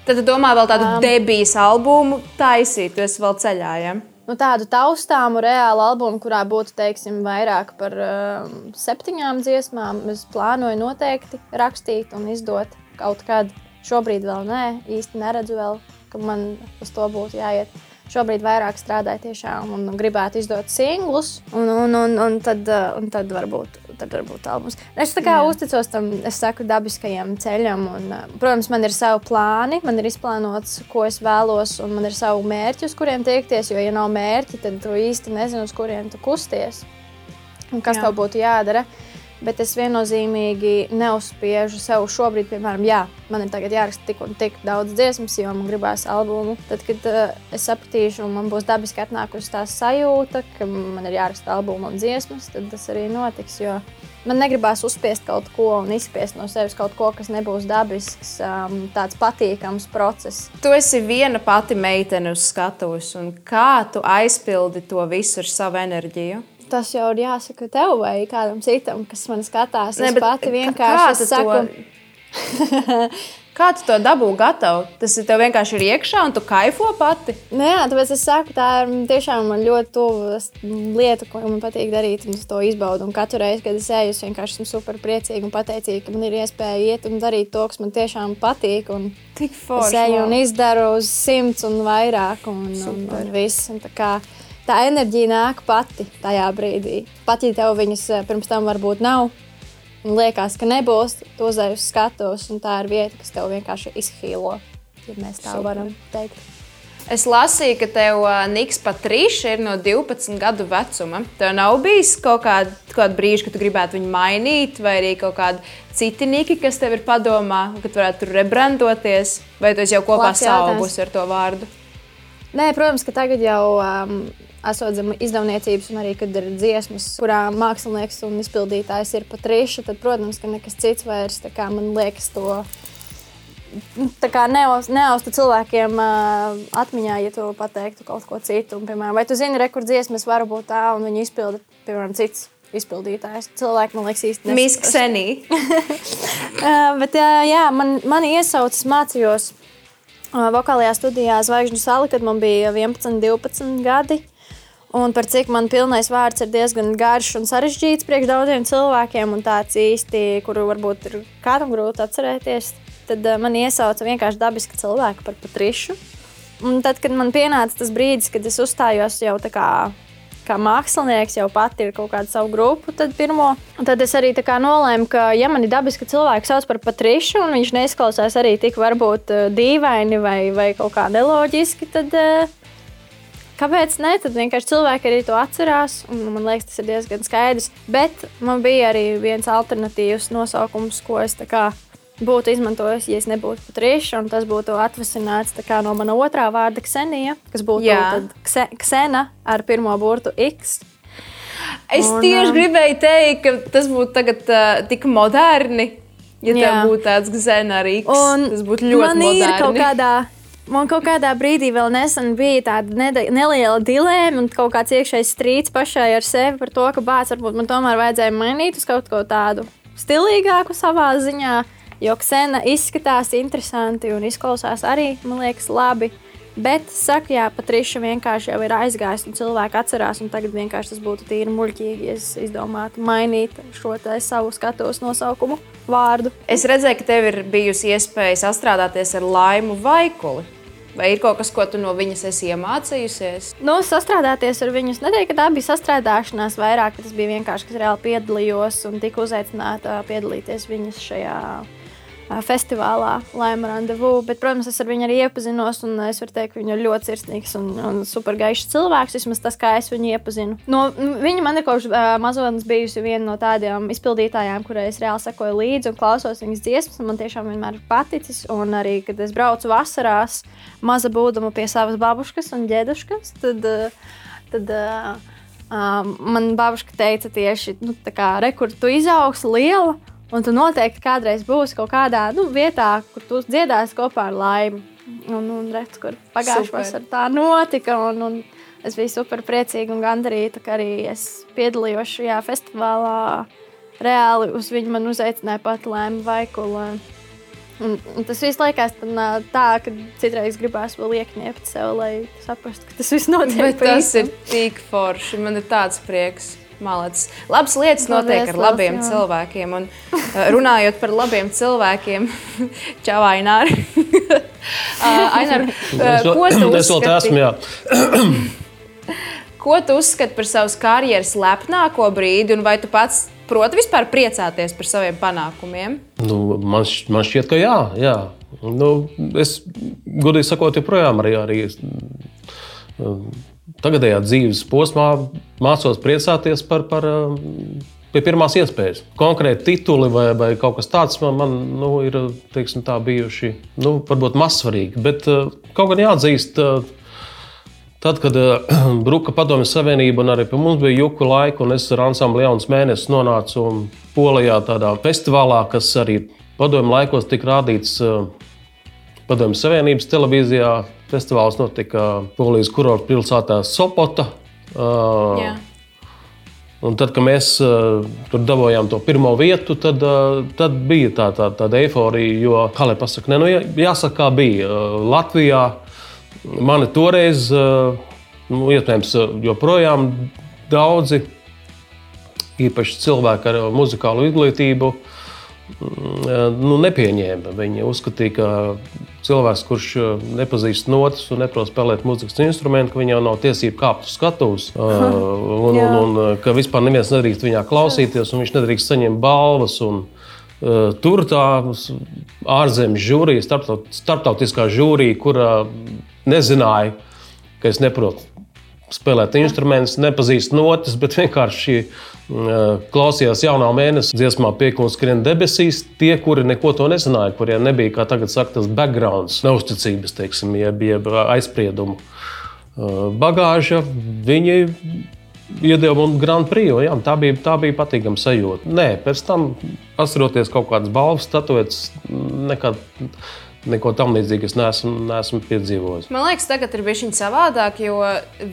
Tad domā vēl tādu um, debijas albumu taisīt, tu esi vēl ceļā. Ja? Nu, tādu taustāmu, reālu albumu, kurā būtu teiksim, vairāk par um, septiņām dziesmām, es plānoju noteikti rakstīt un izdot kaut kad. Šobrīd vēl nē, īsti neredzu vēl, ka man uz to būtu jāiet. Šobrīd vairāk strādāju tiešām un gribētu izdot singlus, un, un, un, un, tad, un tad varbūt tad varbūt albums. Es tā kā Jā. uzticos tam, es saku, dabiskajam ceļam. Un, protams, man ir savi plāni, man ir izplānots, ko es vēlos, un man ir savi mērķi, uz kuriem tiekties. Jo, ja nav mērķi, tad tu īsti nezini, uz kuriem tu kusties un kas Jā. tev būtu jādara. Uh, bet es viennozīmīgi neuzspiežu sev šobrīd, piemēram, jā, man ir jāraksta tik un tik daudz dziesmas, jo man gribās albumu. Tad, kad uh, es sapratīšu, un man būs dabiski atnākusi tā sajūta, ka man ir jāraksta albumu un dziesmas, tad tas arī notiks. Man negribās uzspiest kaut ko un izspiest no sevis kaut ko, kas nebūs dabisks, um, tāds patīkams process. Tu esi viena pati meitene uz skatuves, un kā tu aizpildi to visu ar savu enerģiju? Tas jau ir jāsaka tev vai kādam citam, kas man skatās. Ne, es pati vienkārši saku. To... Kā tu to dabū gatavu? Tas ir tev vienkārši ir iekšā, un tu kaifo pati. Nē, jā, tāpēc es saku, tā ir tiešām ļoti tuva lieta, ko man patīk darīt. Un es to izbaudu. Un katru reizi, kad es eju, es vienkārši esmu super priecīga un pateicīga, ka man ir iespēja iet un darīt to, kas man tiešām patīk. Un Tik forši. Es eju un izdaru uz simts un vairāk. Un, un, un viss. Un tā enerģija nāk pati tajā brīdī. Pat ja tev viņas eh, pirms tam varbūt nav, un liekas, ka nebūs, tu uzēji uz skatuves, un tā ir vieta, kas tev vienkārši izhīlo, ja mēs tā Super. varam teikt. Es lasīju, ka tev uh, Niks Patrīša ir no 12 gadu vecuma. Tev nav bijis kaut kāda, kāda brīža, kad tu gribētu viņu mainīt, vai arī kaut kādi citi niki, kas tev ir padomā, kad varētu tur rebrandoties, vai tu jau kopā saugusi ar to vārdu? Nē, protams, ka tagad jau um, esot zem izdevniecības, un arī, kad ir dziesmas, kurā mākslinieks un izpildītājs ir patrīša, tad, protams, ka nekas cits vairs, kā man liekas, to neaustu cilvēkiem uh, atmiņā, ja tu pateiktu kaut ko citu. Un, piemēram, vai tu zini, rekordziesmas var būt tā, un viņi izpilda, piemēram, cits izpildītājs. Cilvēki man liekas. Miss Ksenija. uh, bet jā, jā man, mani iesaucas mācījos vokālajā studijā Zvaigžņu sali, kad man bija 11, 12 gadi. Un par cik man pilnais vārds ir diezgan garš un sarežģīts priekš daudziem cilvēkiem, un tāds īsti, kuru varbūt ir kādam grūti atcerēties, tad uh, man iesauca vienkārši dabiski cilvēki par patrišu. Un tad, kad man pienāca tas brīdis, kad es uzstājos jau tā kā, kā mākslinieks, jau pati ir kaut kāda savu grupu, tad, pirmo, tad es arī nolēmu, ka, ja man ir dabiski cilvēki sauc par patrišu, un viņš neizklausās arī tik varbūt dīvaini vai, vai kaut kā neloģiski, tad uh, kāpēc ne? Tad vienkārši cilvēki arī to atcerās. Man liekas, tas ir diezgan skaidrs. Bet man bija arī viens alternatīvs nosaukums, ko es būtu izmantojis, ja es nebūtu patriša. Tas būtu atvasināts no mana otrā vārda Ksenija, kas būtu kse, Ksena ar pirmo burtu X. Es un, tieši gribēju teikt, ka tas būtu tagad uh, tik moderni. Ja jā. tev būtu tāds zenārīgs, tas būtu ļoti man moderni. Ir kaut kādā, man kaut kādā brīdī vēl nesen bija tāda neliela dilēma un kaut kāds iekšējs strīds pašai ar sevi par to, ka bācis varbūt man tomēr vajadzēja mainīt uz kaut ko tādu stilīgāku savā ziņā. Jo ksena izskatās interesanti un izklausās arī, man liekas, labi. Bet, saku, jā, Patriša vienkārši jau ir aizgājis, un cilvēki atcerās, un tagad vienkārši tas būtu tīri muļķīgi, ja es izdomātu mainīt šo savu skatuves nosaukumu vārdu. Es redzēju, ka tev ir bijusi iespēja sastrādāties ar Laimu Vaikuli. Vai ir kaut kas, ko tu no viņas esi iemācījusies? Nu, sastrādāties ar viņu. Neteiktu, ka tā bija sastrādāšanās vairāk, tas bija vienkārši, ka es reāli piedalījos un tika uzaicināta piedalīties viņas šajā festivālā Laima Randevu. Bet, protams, es ar viņu arī iepazinos, un es varu teikt, ka viņa ir ļoti sirsnīgs un, un supergaišs cilvēks. Vismaz tas, kā es viņu iepazinu. No, viņa man ir kopš uh, mazotnes bijusi viena no tādām izpildītājām, kurai es reāli sekoju līdzi un klausos viņas dziesmas. Man tiešām vienmēr ir paticis. Un arī, kad es braucu vasarās, maza būdama pie savas babuškas un ģēduškas, tad, tad uh, uh, man babuška teica tieši, nu, tā kā, re, kur tu izaugs liela. Un tu noteikti kādreiz būsi kaut kādā nu, vietā, kur tu dziedāsi kopā ar laimi. Un, un redz, kur pagājušā vasarā tā notika. Un, un es biju super priecīga un gandarīta, ka arī es piedalījos šajā festivālā. Reāli uz viņu man uzaicināja pat Lēmu Vaikulu. Un, un tas viss liekas tā, ka citreiz gribās vēl iekņept sev, lai saprastu, ka tas viss notiek. Bet tas ir tik forši. Man ir tāds prieks. Malacis. Labas lietas notiek Paldies, ar labiem labs, cilvēkiem. Un, runājot par labiem cilvēkiem, čau, Ainār. uh, ko tu uzskati? Ko tu uzskati par savas karjeras lepnāko brīdi, un vai tu pats proti vispār priecāties par saviem panākumiem? Nu, man, man šķiet, ka jā. jā. Nu, es godīgi sakot, joprojām arī. arī tagadējā dzīves posmā mācos priecāties par, par pie pirmās iespējas. Konkrēti tituli vai, vai kaut kas tāds man, man nu, ir teiksim, bijuši nu, varbūt mazsvarīgi. Bet kaut gan jāatzīst, Tad, kad uh, Bruka padomju savienība un arī pie mums bija juku laika, un es ar ansambli Jauns mēnesis nonācu Polijā tādā festivālā, kas arī padomju laikos tika rādīts uh, padomju savienības televīzijā, Festivāls notika Polijas kurorta pilsētā Sopota. Uh, Jā. Un tad, kad mēs uh, tur dabūjām to pirmo vietu, tad, uh, tad bija tā, tā, tāda eifórija. Jo, kā lai pasakā, nu, jāsaka, kā bija uh, Latvijā. Mani toreiz, uh, nu, iespējams, joprojām daudzi, īpaši cilvēki ar muzikālu izglītību, uh, nu, nepieņēma. Viņi uzskatīja, ka cilvēks, kurš uh, nepazīst notis un neprot spēlēt mūzikas instrumentu, ka viņam nav tiesību kāpt uz skatuves. Uh, un, un, un, ka vispār neviens nedrīkst viņā klausīties, un viņš nedrīkst saņemt balvas. Un, uh, tur tā ārzemju žūrija, starptaut, starptautiskā žūrija, kura nezināja, ka es neprotu spēlēt instrumentus, nepazīst notis, bet vienkārši klausījās jaunā mēneša dziesmā, piekūns skrien debesīs. Tie, kuri neko to nezināja, kuriem nebija, kā tagad saka, tas backgrounds, neusticības, teiksim, jeb, jeb aizspriedumu bagāža, viņi iedeva man Grand Prix. Jā, tā, bija, tā bija patīkama sajūta. Nē, pēc tam, atceroties kaut kādas balvas, statuetes, nekad Neko tam līdzīgu es neesmu, neesmu piedzīvojis. Man liekas, tagad ir bijis savādāk, jo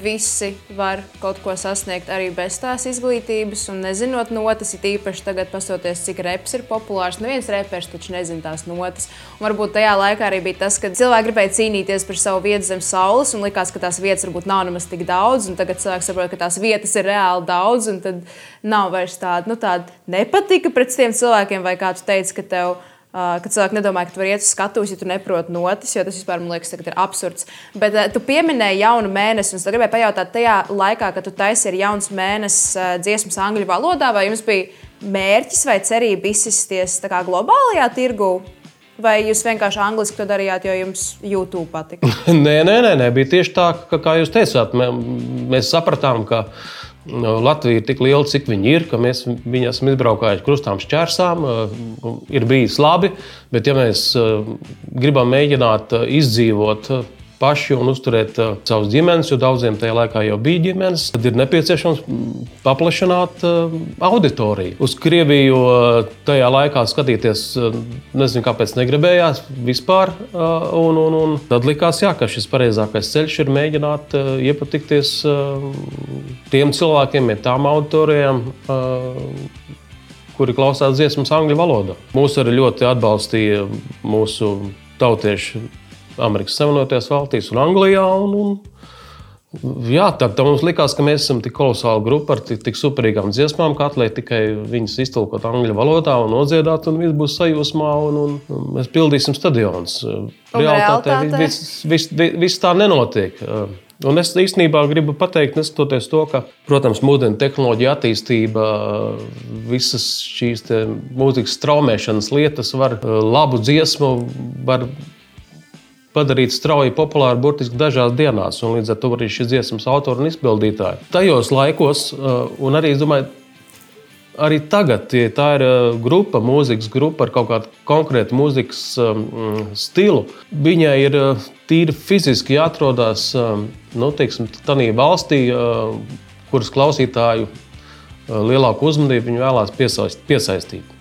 visi var kaut ko sasniegt arī bez tās izglītības. Un nezinot notis, ir īpaši tagad, pastoties, cik reps ir populārs. Neviens reperis taču nezina tās notis. Un varbūt tajā laikā arī bija tas, ka cilvēki gribēja cīnīties par savu vietu zem saules, un likās, ka tās vietas varbūt nav nemaz tik daudz. Tagad cilvēks saprot, ka tās vietas ir reāli daudz, un tad nav vairs tāda, nu, tāda nepatika pret tiem cilvēkiem, vai kā tu teici, ka tev ir kad cilvēki nedomā, ka tu vari iet uz skatuves, ja tu neproti notis, jo tas vispār man liekas, ir absurds. Bet uh, tu pieminēji jaunu mēnesi, un es gribēju pajautāt, tajā laikā, kad tu taisīji jauns mēnesis uh, dziesmas angļu valodā, vai jums bija mērķis vai cerība izsisties globālajā tirgū? Vai jūs vienkārši angliski to darījāt, jo jums YouTube patika? nē, nē, nē, nē, bija tieši tā, ka, kā jūs teicāt. Mē, mēs sapratām, ka nu, Latvija ir tik liela, cik viņa ir, ka mēs viņu esam izbraukājuši krustām šķērsām. Ir bijis labi, bet ja mēs gribam mēģināt izdzīvot paši un uzturēt uh, savus ģimenes, jo daudziem tajā laikā jau bija ģimenes, tad ir nepieciešams mm, paplašināt uh, auditoriju. Uz Krieviju uh, tajā laikā skatīties, uh, nezinu, kāpēc negribējās vispār. Uh, un, un, un tad likās, jā, ka šis pareizākais ceļš ir mēģināt uh, iepatikties uh, tiem cilvēkiem, tām auditorijām. Uh, kuri klausās dziesmas angļu valodā. Mūs arī ļoti atbalstīja mūsu tautieši Amerikas Savienotajās valstīs un Anglijā. Un, un, jā, tad, tad mums likās, ka mēs esam tik kolosāla grupa ar tik, tik superīgām dziesmām, ka atliek tikai viņas iztulkot angļu valodā un nodziedāt, un viss būs sajūsmā, un, un, un mēs pildīsim stadionus. Realtātē viss vis, vis, vis tā nenotiek. Un es īstenībā gribu pateikt, neskatoties to, ka, protams, mūsdienu tehnoloģija attīstība, visas šīs mūzikas straumēšanas lietas var labu dziesmu, var padarīt strauji populāru burtiski dažās dienās. Līdz ar to arī šis dziesmas autori un izpildītāji. Tajos laikos, uh, un arī, domāju, arī tagad, ja tā ir uh, grupa, mūzikas grupa ar kaut kādu konkrētu mūzikas um, stilu, viņai ir tīri fiziski jāatrodas nu, tādā valstī, kuras klausītāju lielāku uzmanību viņi vēlās piesaistīt.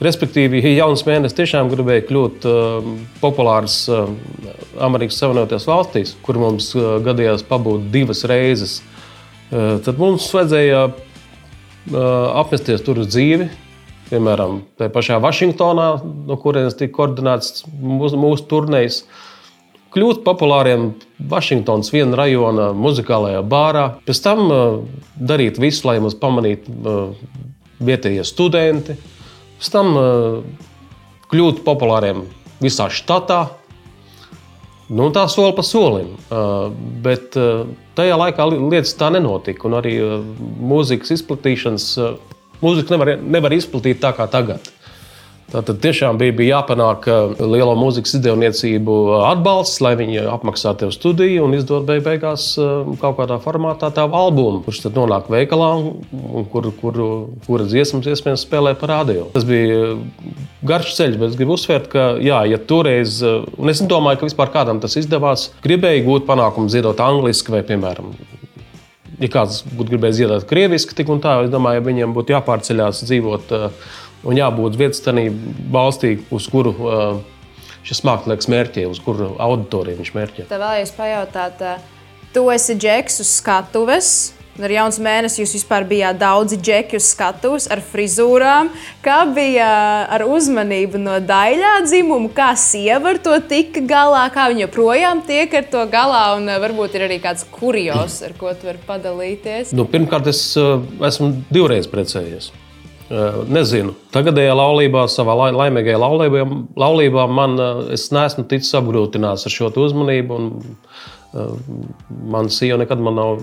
Respektīvi, ja jauns mēnesis tiešām gribēja kļūt uh, populārs uh, Amerikas Savienotajās valstīs, kur mums uh, gadījās pabūt divas reizes, uh, tad mums vajadzēja uh, apmesties tur uz dzīvi. Piemēram, tajā pašā Vašingtonā, no kurienes tika koordinēts mūsu, mūsu turnēs, kļūt populāriem Vašingtonas viena rajona muzikālajā bārā. Pēc tam uh, darīt visu, lai mūs pamanītu uh, vietējie studenti pēc tam uh, kļūt populāriem visā štatā. Nu, tā soli pa solim. Uh, bet uh, tajā laikā lietas tā nenotika. Un arī mūzikas izplatīšanas, mūzika nevar, nevar izplatīt tā kā tagad. Tad tiešām bija, bija jāpanāk lielo mūzikas izdevniecību atbalsts, lai viņi apmaksā tev studiju un izdod beig beigās eh, kaut kādā formātā tādu albumu, kurš tad nonāk veikalā un kur, kur, kura dziesmas iespējams spēlē par radio. Tas bija garš ceļš, bet es gribu uzsvērt, ka, jā, ja toreiz, un es nedomāju, ka vispār kādam tas izdevās, gribēja gūt panākumu dziedot angliski vai, piemēram, ja kāds būtu gribējis dziedāt krieviski, tik un tā, es domāju, ja viņiem būtu jāpārceļās dzīvot uh, un jābūt vietas tādā valstī, uz kuru šis mākslinieks mērķē, uz kuru auditoriju viņš mērķē. Tā vēlējos pajautāt, tu esi džeks uz skatuves. Ar jauns mēnesi jūs vispār bijāt daudzi džeki uz skatuves ar frizūrām. Kā bija ar uzmanību no daļā dzimuma, kā sieva ar to tika galā, kā viņa joprojām tiek ar to galā, un varbūt ir arī kāds kurjos, ar ko tu vari padalīties? Nu, pirmkārt, es esmu divreiz precējies. Eh, nezinu, tagadējā laulībā, savā laimīgajā laulībā, laulībā man, eh, es neesmu ticis apgrūtināts ar šo uzmanību. Eh, man sieva nekad man nav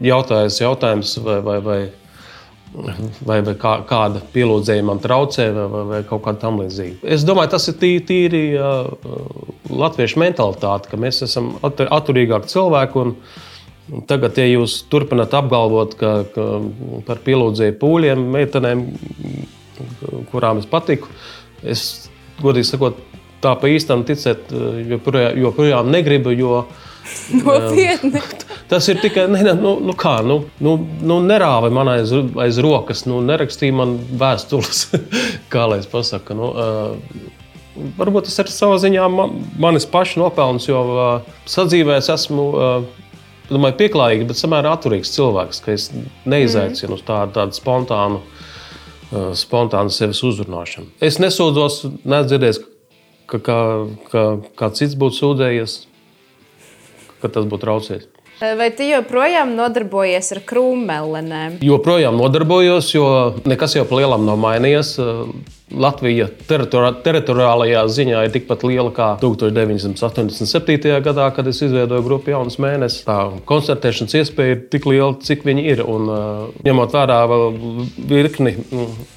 jautājusi jautājums, vai, vai, vai, vai, vai kā, kāda pielūdzēja man traucē, vai, vai, vai kaut kā tam līdzīga. Es domāju, tas ir tīri, tīri latviešu mentalitāte, ka mēs esam atturīgāki cilvēki. Un, Tagad, ja jūs turpināt apgalvot, ka, ka par pielūdzēju pūļiem, meitenēm, kurām es patiku, es godīgi sakot, tā pa īstam ticēt, joprojām, joprojām negribu. Jo, Nopietni. Tas ir tikai ne, nu, nu kā, nu, nu, nu nerāva man aiz, aiz rokas, nu, nerakstīja man vēstules, kā lai es pasaku. Nu, uh, varbūt tas ir savā ziņā man, manis paša nopelns, jo uh, sadzīvēs esmu. Uh, domāju, pieklājīgs, bet samērā atturīgs cilvēks, ka es neizaicinu mm. tādu, tādu spontānu, uh, spontānu sevis uzrunāšanu. Es nesūdzos, nedzirdēju, ka, ka, ka kāds cits būtu sūdzējies, ka tas būtu traucējis. Vai tu joprojām nodarbojies ar krūmmelenēm? Joprojām nodarbojos, jo nekas jau lielam nav mainījies. Latvija teritori teritoriālajā ziņā ir tikpat liela kā 1987. gadā, kad es izveidoju grupu Jaunas mēnesis. Tā koncertēšanas iespēja ir tik liela, cik viņi ir. Un, ņemot vērā virkni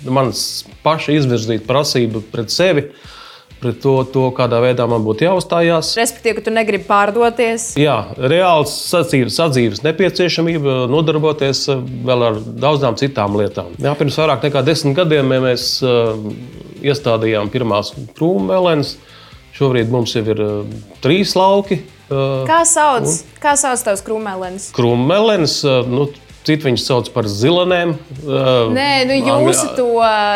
manas paša izvirzītu prasību pret sevi, pret to, to, kādā veidā man būtu jāuzstājās. Respektīvi, ka tu negribi pārdoties. Jā, reāls sadzīves, sadzīves nepieciešamība nodarboties eh, vēl ar daudzām citām lietām. Jā, pirms vairāk nekā desmit gadiem mēs uh, iestādījām pirmās krūmēlēnas. Šobrīd mums jau ir uh, trīs lauki. Uh, Kā sauc, un? kā sauc tavs krūmēlēns? Krūmēlēnas, uh, nu, Citi viņus sauc par zilanēm. Nē, nu jūsu to,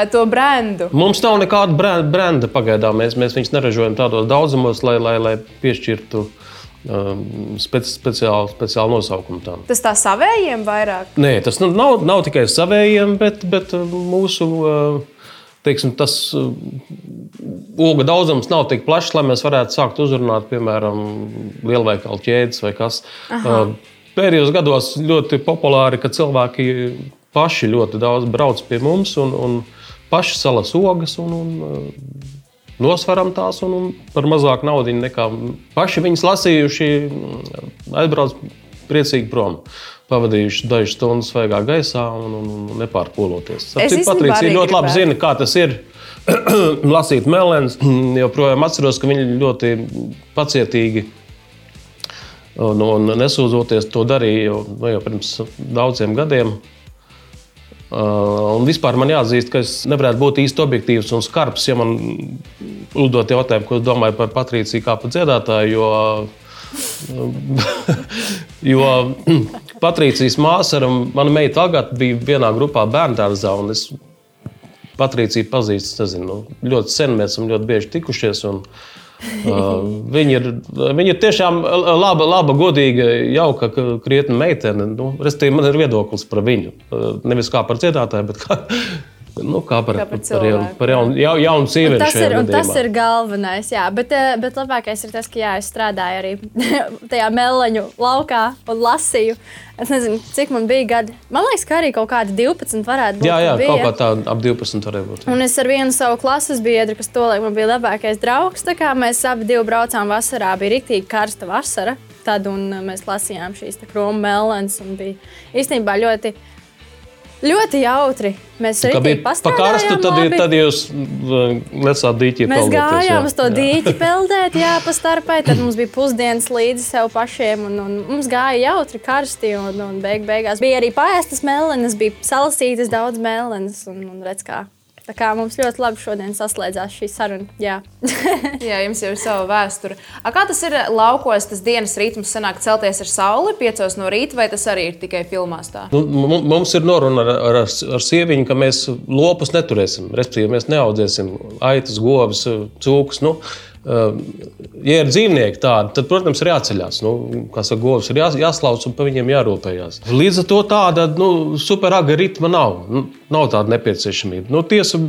to brendu. Mums nav nekāda brenda pagaidām. Mēs, mēs viņus neražojam tādos daudzumos, lai, lai, lai piešķirtu um, speci, speciālu, speciālu nosaukumu tam. Tas tā savējiem vairāk? Nē, tas nu, nav, nav tikai savējiem, bet, bet mūsu. Teiksim, tas ogu daudzums nav tik plašs, lai mēs varētu sākt uzrunāt, piemēram, lielveikalu ķēdes vai kas. Aha. Uh, pēdējos gados ļoti populāri, ka cilvēki paši ļoti daudz brauc pie mums un, un paši salas ogas un, un uh, nosveram tās un, un par mazāk naudu nekā paši viņas lasījuši, aizbrauc priecīgi prom. Pavadījuši dažas stundas svaigā gaisā un, un, un nepārpūloties. Patricija ļoti labi zina, kā tas ir. lasīt melnēs, joprojām atceros, ka viņi ļoti pacietīgi Un, un nesūdzoties, to darīju nu, jau pirms daudziem gadiem. Uh, vispār man jāatzīst, ka es nevarētu būt īsti objektīvs un skarbs, ja man uzdot jautājumu, ko domāju par Patrīciju kā par dziedātāju. Jo, jo Patrīcijas māsa ar manu meitu Agatu bija vienā grupā bērngārzā. Es Patrīciju pazīstu nezinu, ļoti sen, mēs esam ļoti bieži tikušies. Un, Uh, viņa, ir, viņa ir tiešām laba, laba godīga, jauka, krietna meitene. Nu, Restīvi, man ir viedoklis par viņu. Uh, nevis kā par dziedātāju, bet kā, Nu, kā par, kā par, par, jaunu, par jaunu, ja, jaunu sievieti. Tas, ir, tas ir galvenais. Jā, bet, eh, bet labākais ir tas, ka jā, es strādāju arī tajā meleņu laukā un lasīju. Es nezinu, cik man bija gadi. Man liekas, ka arī kaut kādi 12 varētu būt. Jā, jā bija. kaut kā tāda ap 12 varētu būt. Jā. Un es ar vienu savu klases biedru, kas tolaik man bija labākais draugs, tā kā mēs abi braucām vasarā, bija rīktīgi karsta vasara. Tad mēs lasījām šīs krūmu melnas un bija īstenībā ļoti Ļoti jautri. Mēs arī bijām pa karstu, tad, labi. tad jūs lecāt dīķi. Mēs gājām uz to jā. dīķi peldēt, jā, pa starpai. Tad mums bija pusdienas līdzi sev pašiem. Un, un mums gāja jautri, karsti. Un, un beig, beigās bija arī paēstas melnas, bija salasītas daudz melnas. Un, un redz, kā Tā kā mums ļoti labi šodien saslēdzās šī saruna. Jā, Jā jums jau ir sava vēsture. A, kā tas ir laukos, tas dienas ritms sanāk celties ar sauli piecos no rīta, vai tas arī ir tikai filmās? Tā? Nu, mums ir noruna ar, ar, ar sieviņu, ka mēs lopus neturēsim. Respektīvi, mēs neaudzēsim aitas, govs, cūkus. Nu, Ja ir dzīvnieki tādi, tad, protams, ir jāceļās. Nu, kā saka, govs ir jā, jāslauc un par viņiem jārūpējas. Līdz ar to tāda nu, superaga ritma nav. Nu, nav tāda nepieciešamība. Nu, tiesa,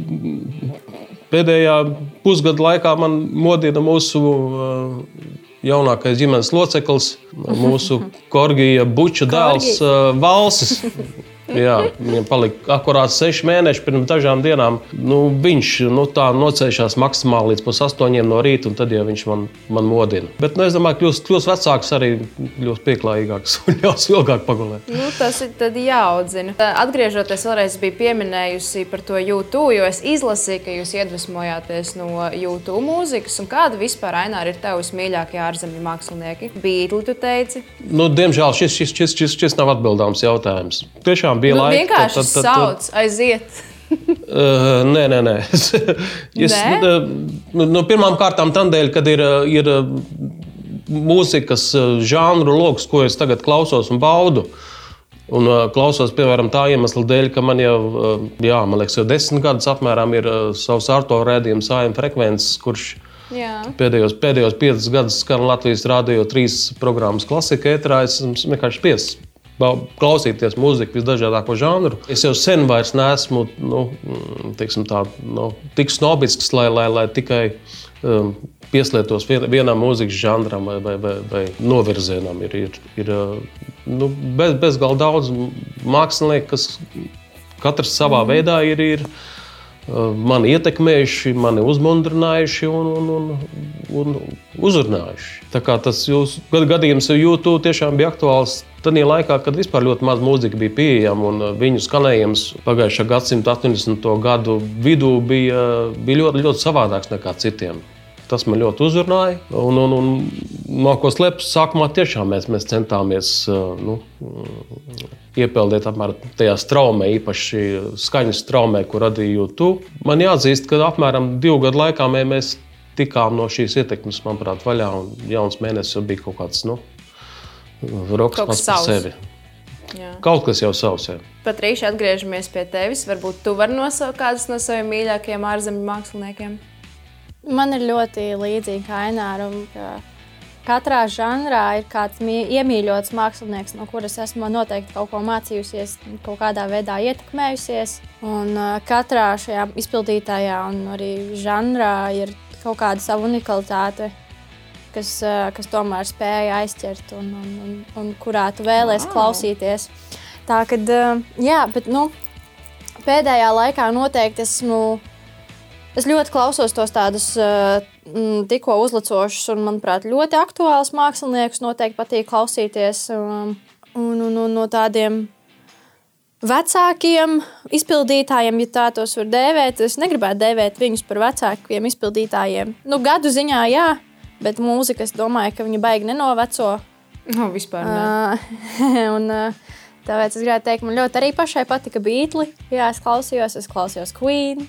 pēdējā pusgada laikā man modina mūsu uh, jaunākais ģimenes loceklis, mūsu korģija buča dēls uh, Valsis. Jā, viņam palika akurāt seši mēneši pirms dažām dienām. Nu, viņš nu, tā nocēlās maksimāli līdz pusaustoņiem no rīta, un tad jau viņš man, man modina. Bet nu, es domāju, ka kļūst, kļūst vecāks arī kļūst pieklājīgāks un ļaus ilgāk pagulēt. Nu, tas ir jāaudzina. Atgriežoties vēlreiz, bija pieminējusi par to YouTube, jo es izlasīju, ka jūs iedvesmojāties no YouTube mūzikas. Kāda vispār Aināra ir tavs mīļākie ārzemju mākslinieki? Beatli, tu teici? Nu, diemžēl šis, šis, šis, šis, šis nav atbildāms jautājums. Tiešām bija nu, laika. Vienkārši tad, tad, tad, sauc, aiziet. uh, nē, nē, nē. es, nē? Nu, nu, pirmām kārtām tādēļ, kad ir, ir mūzikas žanru lokus, ko es tagad klausos un baudu. Un uh, klausos, piemēram, tā iemesla dēļ, ka man jau, uh, jā, man liekas, jau desmit gadus apmēram ir uh, savs ārto rādījums, AM frekvences, kurš jā. pēdējos, pēdējos piecus gadus skan Latvijas rādio trīs programmas klasika ētrā. Es vienkārši piespriezt klausīties mūziku visdažādāko žanru. Es jau sen vairs neesmu nu, teiksim, tā, nu, tik snobisks, lai, lai, lai tikai um, pieslēgtos vien, vienam mūzikas žanram vai, vai, vai, vai novirzienam. Ir, ir, ir nu, bez, bezgalīgi daudz mākslinieku, kas katrs savā mm. veidā ir. ir mani ietekmējuši, mani uzmundrinājuši un, un, un, un uzrunājuši. Tā kā tas jūsu gadījums ar YouTube tiešām bija aktuāls Tad laikā, kad vispār ļoti maz mūzika bija pieejama un viņu skanējums pagājušā gadsimta 80. gadu vidū bija, bija ļoti, ļoti savādāks nekā citiem. tas man ļoti uzrunāja. Un, un, un no ko slēpjas, sākumā tiešām mēs, mēs centāmies nu, iepeldēt apmēram tajā straumē, īpaši skaņas straumē, ko radīja YouTube. Man jāatzīst, ka apmēram divu gadu laikā mēs tikām no šīs ietekmes, manuprāt, vaļā. Un jauns mēnesis jau bija kaut kāds nu, rokas pats par sevi. Jā. Kaut kas jau savs. Patrīši, atgriežamies pie tevis. Varbūt tu vari nosaukt kādus no saviem mīļākajiem ārzemju māksliniekiem. Man ir ļoti līdzīgi kā Aināram. Ka katrā žanrā ir kāds iemīļots mākslinieks, no kuras esmu noteikti kaut ko mācījusies, kaut kādā veidā ietekmējusies. Un uh, katrā šajā izpildītājā un arī žanrā ir kaut kāda sava unikalitāte kas, kas tomēr spēja aizķert un, un, un, un kurā tu vēlēsies wow. klausīties. Tā kad, jā, bet nu, pēdējā laikā noteikti esmu. Es ļoti klausos tos tādus tikko uzlicošus un, manuprāt, ļoti aktuālus māksliniekus. Noteikti patīk klausīties. Un, un, un no tādiem vecākiem izpildītājiem, ja tā tos var dēvēt, es negribētu dēvēt viņus par vecākiem izpildītājiem. Nu, gadu ziņā, jā, Bet mūzika, es domāju, ka viņa baigi nenoveco. No, vispār ne. Uh, un, uh, tāpēc es gribētu teikt, man ļoti arī pašai patika Beatles. Jā, es klausījos, es klausījos Queen.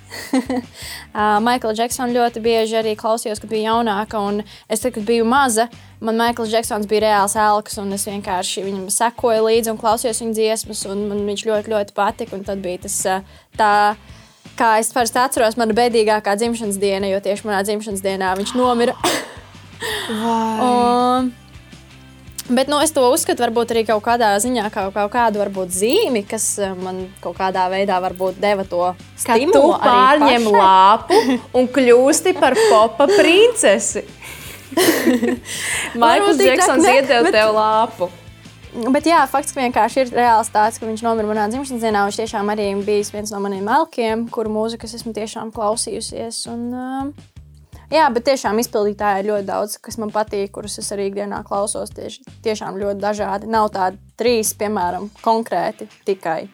Maikla Džeksona ļoti bieži arī klausījos, kad biju jaunāka. Un es tad, kad biju maza, man Maikls Džeksons bija reāls elks, un es vienkārši viņam sekoju līdzi un klausījos viņa dziesmas, un man viņš ļoti, ļoti patika. Un tad bija tas tā kā es parasti atceros, mana bēdīgākā dzimšanas diena, jo tieši manā dzimšanas dienā viņš nomira. Un, Bet nu, es to uzskatu, varbūt arī kaut kādā ziņā, kā kaut kādu varbūt, zīmi, kas eh, man kaut kādā veidā varbūt deva to stimulu. Tu pārņem lāpu un kļūsti par popa princesi. Maikls Džeksons iedeva bet... tev lāpu. Bet jā, fakts vienkārši ir reāls tāds, ka viņš nomira manā dzimšanas dienā. Viņš tiešām arī bija viens no maniem elkiem, kuru mūzikas esmu tiešām klausījusies. Un, uh, Jā, bet tiešām izpildītāji ir ļoti daudz, kas man patīk, kurus es arī ikdienā klausos. Tieši, tiešām ļoti dažādi. Nav tādi trīs, piemēram, konkrēti tikai.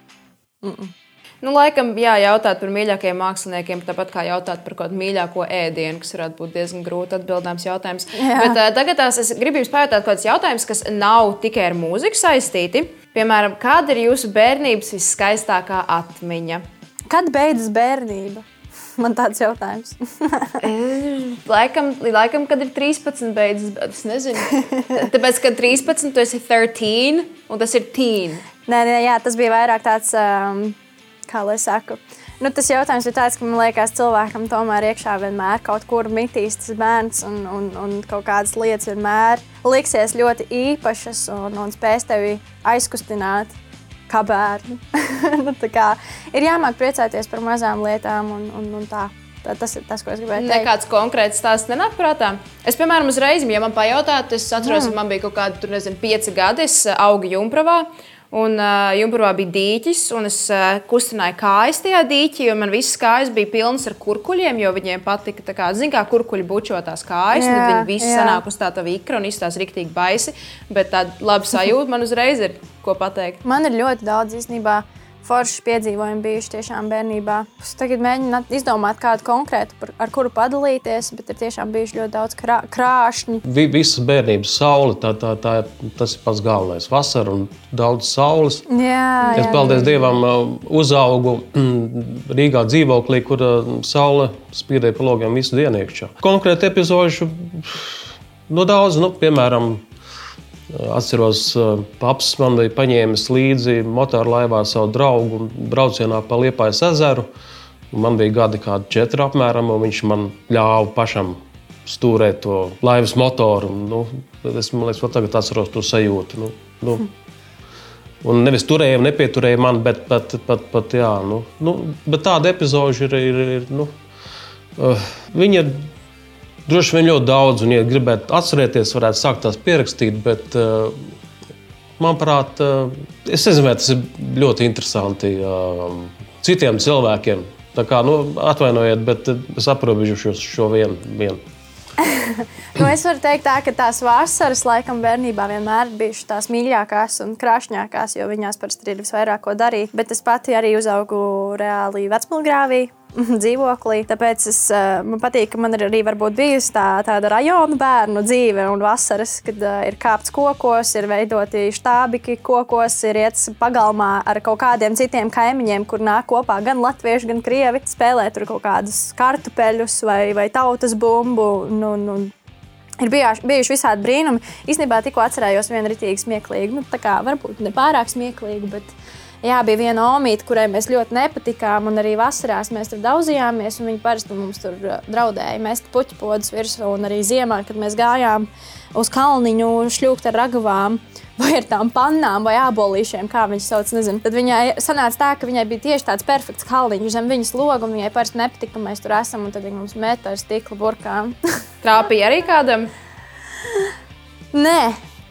Mm -mm. Nu, laikam, jā, jautāt par mīļākajiem māksliniekiem, tāpat kā jautāt par kaut kādu mīļāko ēdienu, kas varētu būt diezgan grūti atbildāms jautājums. Jā. Bet uh, tagad tās, es gribu jums pajautāt kaut kādus jautājumus, kas nav tikai ar mūziku saistīti. Piemēram, kāda ir jūsu bērnības viskaistākā atmiņa? Kad beidzas bērnība? Man tāds jautājums. laikam, laikam, kad ir 13, beidzas, es nezinu. Tāpēc, kad 13, tu esi 13, un tas ir teen. Nē, nē, jā, tas bija vairāk tāds, um, kā lai saku. Nu, tas jautājums ir tāds, ka man liekas, cilvēkam tomēr iekšā vienmēr kaut kur mitīs tas bērns, un, un, un kaut kādas lietas vienmēr liksies ļoti īpašas un, un spēs tevi aizkustināt kā bērni. nu, kā, ir jāmāk priecāties par mazām lietām un, un, un tā. Tas ir tas, ko es gribēju teikt. Nekāds konkrēts stāsts nenāk prātā. Es, piemēram, uzreiz, ja man pajautātu, es atceros, mm. ka man bija kaut kādi, tur nezinu, pieci gadi, es augu Junkravā. Un uh, jumbrā bija dīķis, un es uh, kustināju kājas tajā dīķī, un man visas kājas bija pilnas ar kurkuļiem, jo viņiem patika, kā, zin, kā kurkuļi bučotās kājas, jā, un viņi visi jā. sanāk uz tā tā vikra un izstās riktīgi baisi, bet tāda laba sajūta man uzreiz ir, ko pateikt. Man ir ļoti daudz īstenībā forši piedzīvojumi bijuši tiešām bērnībā. Es tagad mēģinu izdomāt kādu konkrētu, par, ar kuru padalīties, bet ir tiešām bijuši ļoti daudz krā, krāšņu. Vi, visas bērnības saule, tā, tā, tā, tas ir pats galvenais. Vasara un daudz saules. Jā, es, jā, paldies jā. Dievam, uh, uzaugu mm, Rīgā dzīvoklī, kur uh, saule spīdēja pa logiem visu dienu iekšā. Konkrēti epizodu no daudz, nu, piemēram, Atceros, paps man bija paņēmis līdzi motorlaivā savu draugu braucienā pa Liepājas ezeru. Man bija gadi, kādi četri apmēram, un viņš man ļāva pašam stūrēt to laivas motoru. Nu, es domāju, ka tagad atceros to sajūtu. Nu, nu. Un nevis turēja, nepieturēja man, bet, bet, bet, bet, jā, nu, nu, bet tāda epizode ir. ir, ir nu, uh, viņa ir Droši vien ļoti daudz, un, ja gribētu atcerēties, varētu sākt tās pierakstīt. Bet, uh, manuprāt, uh, es nezinu, vai tas ir ļoti interesanti uh, citiem cilvēkiem. Tā kā, nu, atvainojiet, bet es aprobežošos šo vienu. vienu. nu, es varu teikt, tā, ka tās vasaras laikam bērnībā vienmēr bijušas tās mīļākās un krāšņākās, jo viņās parasti ir visvairāk ko darīt. Bet es pati arī uzaugu reāli vecmālgrāvī. dzīvoklī. Tāpēc es, uh, man patīk, ka man ir arī bijusi tā, tāda rajona bērnu dzīve un vasaras, kad uh, ir kāpts kokos, ir veidoti štābiki kokos, ir iets pagalmā ar kaut kādiem citiem kaimiņiem, kur nāk kopā gan latvieši, gan krievi, spēlē tur kaut kādus kartupeļus vai, vai tautas bumbu. Nu, nu, Ir bijuši, bijuši visādi brīnumi. Īstenībā tikko atcerējos vienu rītīgu smieklīgu, nu, tā kā varbūt ne pārāk smieklīgu, bet jā, bija viena omīte, kurai mēs ļoti nepatikām. Un arī vasarās mēs tur daudzījāmies, un viņi parasti mums tur uh, draudēja mest puķu podus virsū. Un arī ziemā, kad mēs gājām uz kalniņu šļūkt ar ragavām. Vai ar tām pannām, vai abolīšiem, kā viņas sauc, nezinu. Tad viņai sanāca tā, ka viņai bija tieši tāds perfekts kalniņš zem viņas loga, un viņai parasti nepatika, ka mēs tur esam, un tad viņi mums meta ar stikla burkām. Trāpīja arī kādam? Nē,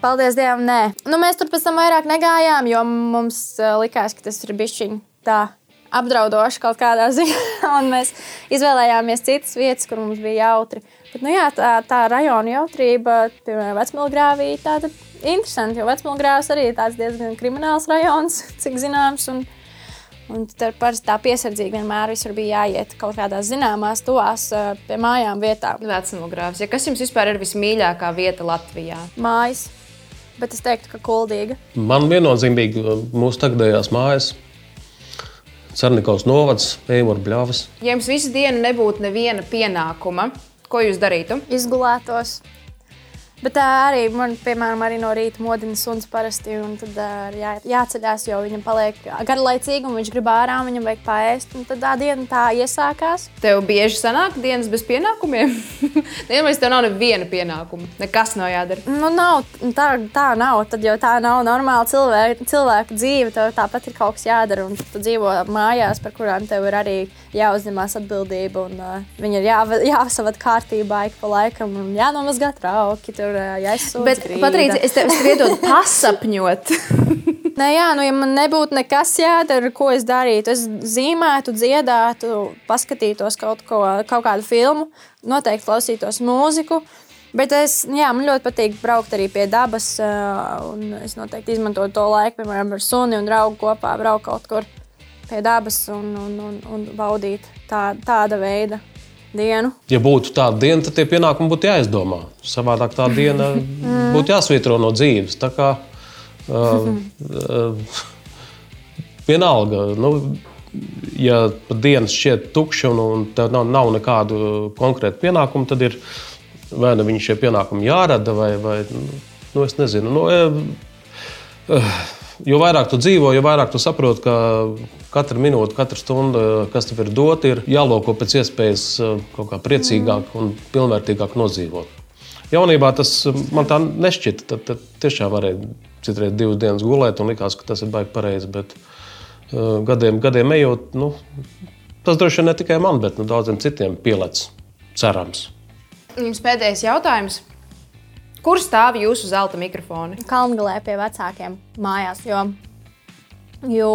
paldies Dievam, nē. Nu, mēs tur pēc tam vairāk negājām, jo mums uh, likās, ka tas ir bijis tā apdraudoši kaut kādā ziņā. Mēs izvēlējāmies citas vietas, kur mums bija jautri. Bet, nu, jā, tā, tā rajona jautrība, piemēram, Vecmilgrāvī, tāda interesanti, jo Vecmilgrāvs arī ir diezgan krimināls rajons, cik zināms. Un, Un tur parasti tā piesardzīgi vienmēr bija jāiet kaut kādās zināmās, tuvās pie mājām vietām. Vecmogrāfs. Ja kas jums vispār ir vismīļākā vieta Latvijā? Mājas. Bet es teiktu, ka kuldīga. Man viennozīmīgi mūsu tagadējās mājas. Cernikovs novads, Eivora Bļavas. Ja jums visu dienu nebūtu neviena pienākuma, ko jūs darītu? Izgulētos, Bet tā arī man, piemēram, arī no rīta modina suns parasti. Tad uh, jā, jāceļās, jo viņam paliek garlaicīgi un viņš grib ārā, viņam vajag paēst. Tad tā diena tā iesākās. Tev bieži sanāk dienas bez pienākumiem? Vienmēr tev nav neviena pienākuma. Nekas nav jādara. Nu, nav, tā, tā nav. Tad jau tā nav normāla cilvēka, cilvēka dzīve. Tev tāpat ir kaut kas jādara. Un tu dzīvo mājās, par kurām tev ir arī jāuzņemās atbildība. Un, uh, viņi ir jā, jāsavad kārtībā ik pa laikam un jānomazgā trauki tur jāizsūta. Bet, Patrīcija, es tev iedodu pasapņot. Nē, jā, nu, ja man nebūtu nekas jādara, ko es darītu, es zīmētu, dziedātu, paskatītos kaut, ko, kaut kādu filmu, noteikti klausītos mūziku. Bet es, jā, man ļoti patīk braukt arī pie dabas. Es noteikti izmantoju to laiku, piemēram, ar suni un draugu kopā braukt kaut kur pie dabas un, un, un, un baudīt tā, tāda veida dienu. Ja būtu tāda diena, tad tie pienākumi būtu jāizdomā. Savādāk tā diena mm. būtu jāsvītro no dzīves. Tā kā uh, uh, vienalga. Nu, Ja dienas šķiet tukša un, un tev nav, nav nekādu konkrētu pienākumu, tad ir vai nu viņi šie pienākumi jārada, vai, vai nu, es nezinu. Nu, uh, jo vairāk tu dzīvo, jo vairāk tu saproti, ka katra minūte, katra stunda, kas tev ir dota, ir jāloko pēc iespējas eh, kaut kā priecīgāk un pilnvērtīgāk nodzīvot. Jaunībā tas eh, man tā nešķita. Tad, tad tiešām varēja citreiz divas dienas gulēt un likās, ka tas ir baigi pareizi. Bet uh, gadiem, gadiem ejot, nu, tas droši vien ne tikai man, bet nu, daudziem citiem pielec cerams. Jums pēdējais jautājums. Kur stāv jūsu zelta mikrofoni? Kalngalē pie vecākiem mājās. Jo, jo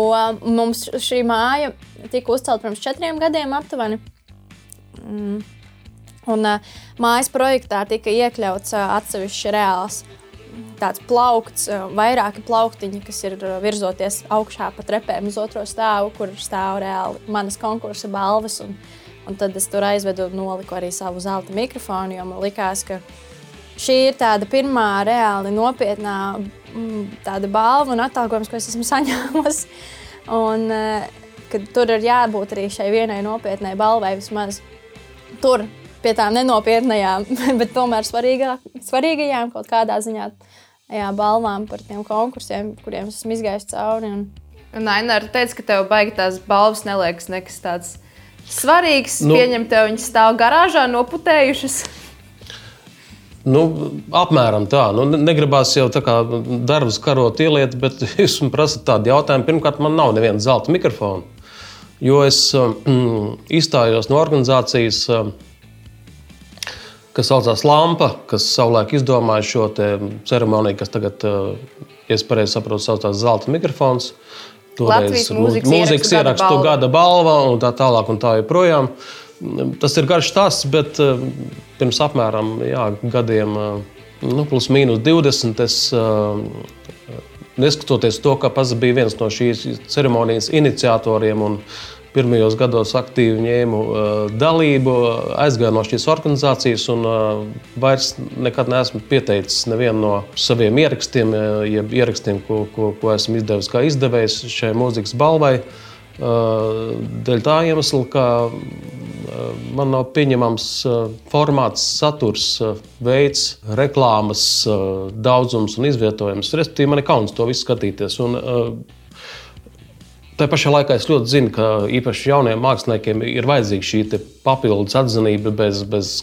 mums šī māja tika uzcelta pirms četriem gadiem aptuveni. Mm. Un uh, mājas projektā tika iekļauts uh, atsevišķs reāls tāds plaukts, uh, vairāki plauktiņi, kas ir virzoties augšā pa trepēm uz otro stāvu, kur stāv reāli manas konkursa balvas. Un, un tad es tur aizvedu un noliku arī savu zelta mikrofonu, jo man likās, ka šī ir tāda pirmā reāli nopietnā mm, balva un atalgojums, ko es esmu saņēmusi. Un, eh, tur ir jābūt arī šai vienai nopietnai balvai vismaz tur, pie tām nenopietnām, bet tomēr svarīgā, svarīgajām kaut kādā ziņā jā, balvām par tiem konkursiem, kuriem esmu izgājis cauri. Un... Un Aināra teica, ka tev baigi tās balvas neliekas nekas tāds svarīgs. Nu, Pieņem, tev viņas stāv garāžā noputējušas. Nu, apmēram tā. Nu, negribās jau tā kā darbus karot ieliet, bet jūs man prasat tādu jautājumu. Pirmkārt, man nav neviena zelta mikrofona. Jo es um, izstājos no organizācijas, um, kas saucās Lampa, kas savulaik izdomāja šo ceremoniju, kas tagad, uh, ja es pareizi saprotu, saucās Zelta mikrofons. Toreiz mūzikas, mūzikas ierakstu gada balva un tā tālāk un tā joprojām. Tas ir garš stāsts, bet uh, pirms apmēram jā, gadiem, nu, plus mīnus 20. Es, neskatoties to, ka pats bija viens no šīs ceremonijas iniciatoriem un pirmajos gados aktīvi ņēmu dalību, aizgāju no šīs organizācijas un vairs nekad neesmu pieteicis nevienu no saviem ierakstiem, jeb ierakstiem, ko, ko, ko esmu izdevis kā izdevējs šai mūzikas balvai. Dēļ tā iemesla, ka man nav pieņemams formāts, saturs, veids, reklāmas, daudzums un izvietojums. Respektīvi, man ir kauns to visu skatīties. Un, Tā pašā laikā es ļoti zinu, ka īpaši jauniem māksliniekiem ir vajadzīga šī papildus atzinība bez, bez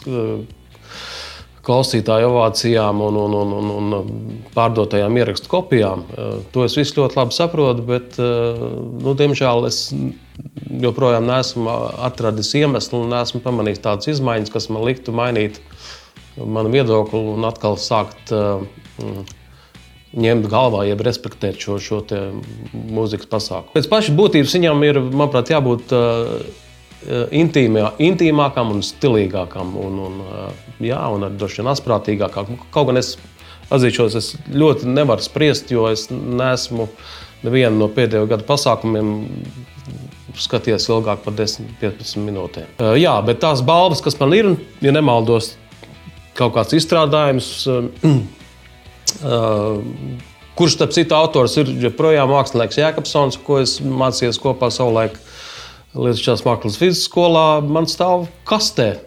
klausītāju ovācijām un, un, un, un, un pārdotajām ierakstu kopijām. To es visu ļoti labi saprotu, bet, nu, diemžēl, es joprojām neesmu atradis iemeslu un neesmu pamanījis tādas izmaiņas, kas man liktu mainīt manu viedokli un atkal sākt ņemt galvā, jeb respektēt šo, šo mūzikas pasākumu. Pēc pašas būtības viņam ir, manuprāt, jābūt intīmā, intīmākam un stilīgākam, un, un, uh, jā, un droši vien asprātīgākam. Kaut gan es atzīšos, es ļoti nevaru spriest, jo es neesmu nevienu no pēdējo gadu pasākumiem skaties ilgāk par 10-15 minūtēm. Uh, jā, bet tās balvas, kas man ir, ja nemaldos, kaut kāds izstrādājums. Kurš, starp citu, autors ir joprojām mākslinieks Jēkabsons, ko es mācījos kopā savulaik Lietuvas mākslas vidusskolā. Man stāv kastē,